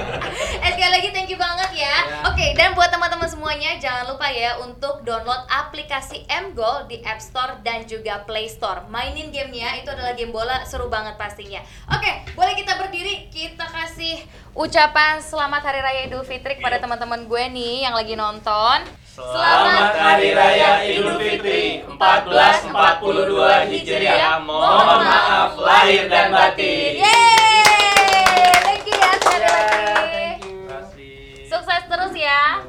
[laughs] eh sekali lagi thank you banget ya. Ya. oke dan buat teman-teman semuanya jangan lupa ya untuk download aplikasi Mgoal di App Store dan juga Play Store. Mainin gamenya itu adalah game bola seru banget pastinya. Oke boleh kita berdiri. Kita kasih ucapan selamat hari raya Idul Fitri kepada teman-teman gue nih yang lagi nonton Selamat Hari Raya Idul Fitri 1442 Hijriah. Mohon maaf lahir dan batin. Yeay! Thank you ya sekali lagi. Sukses terus ya.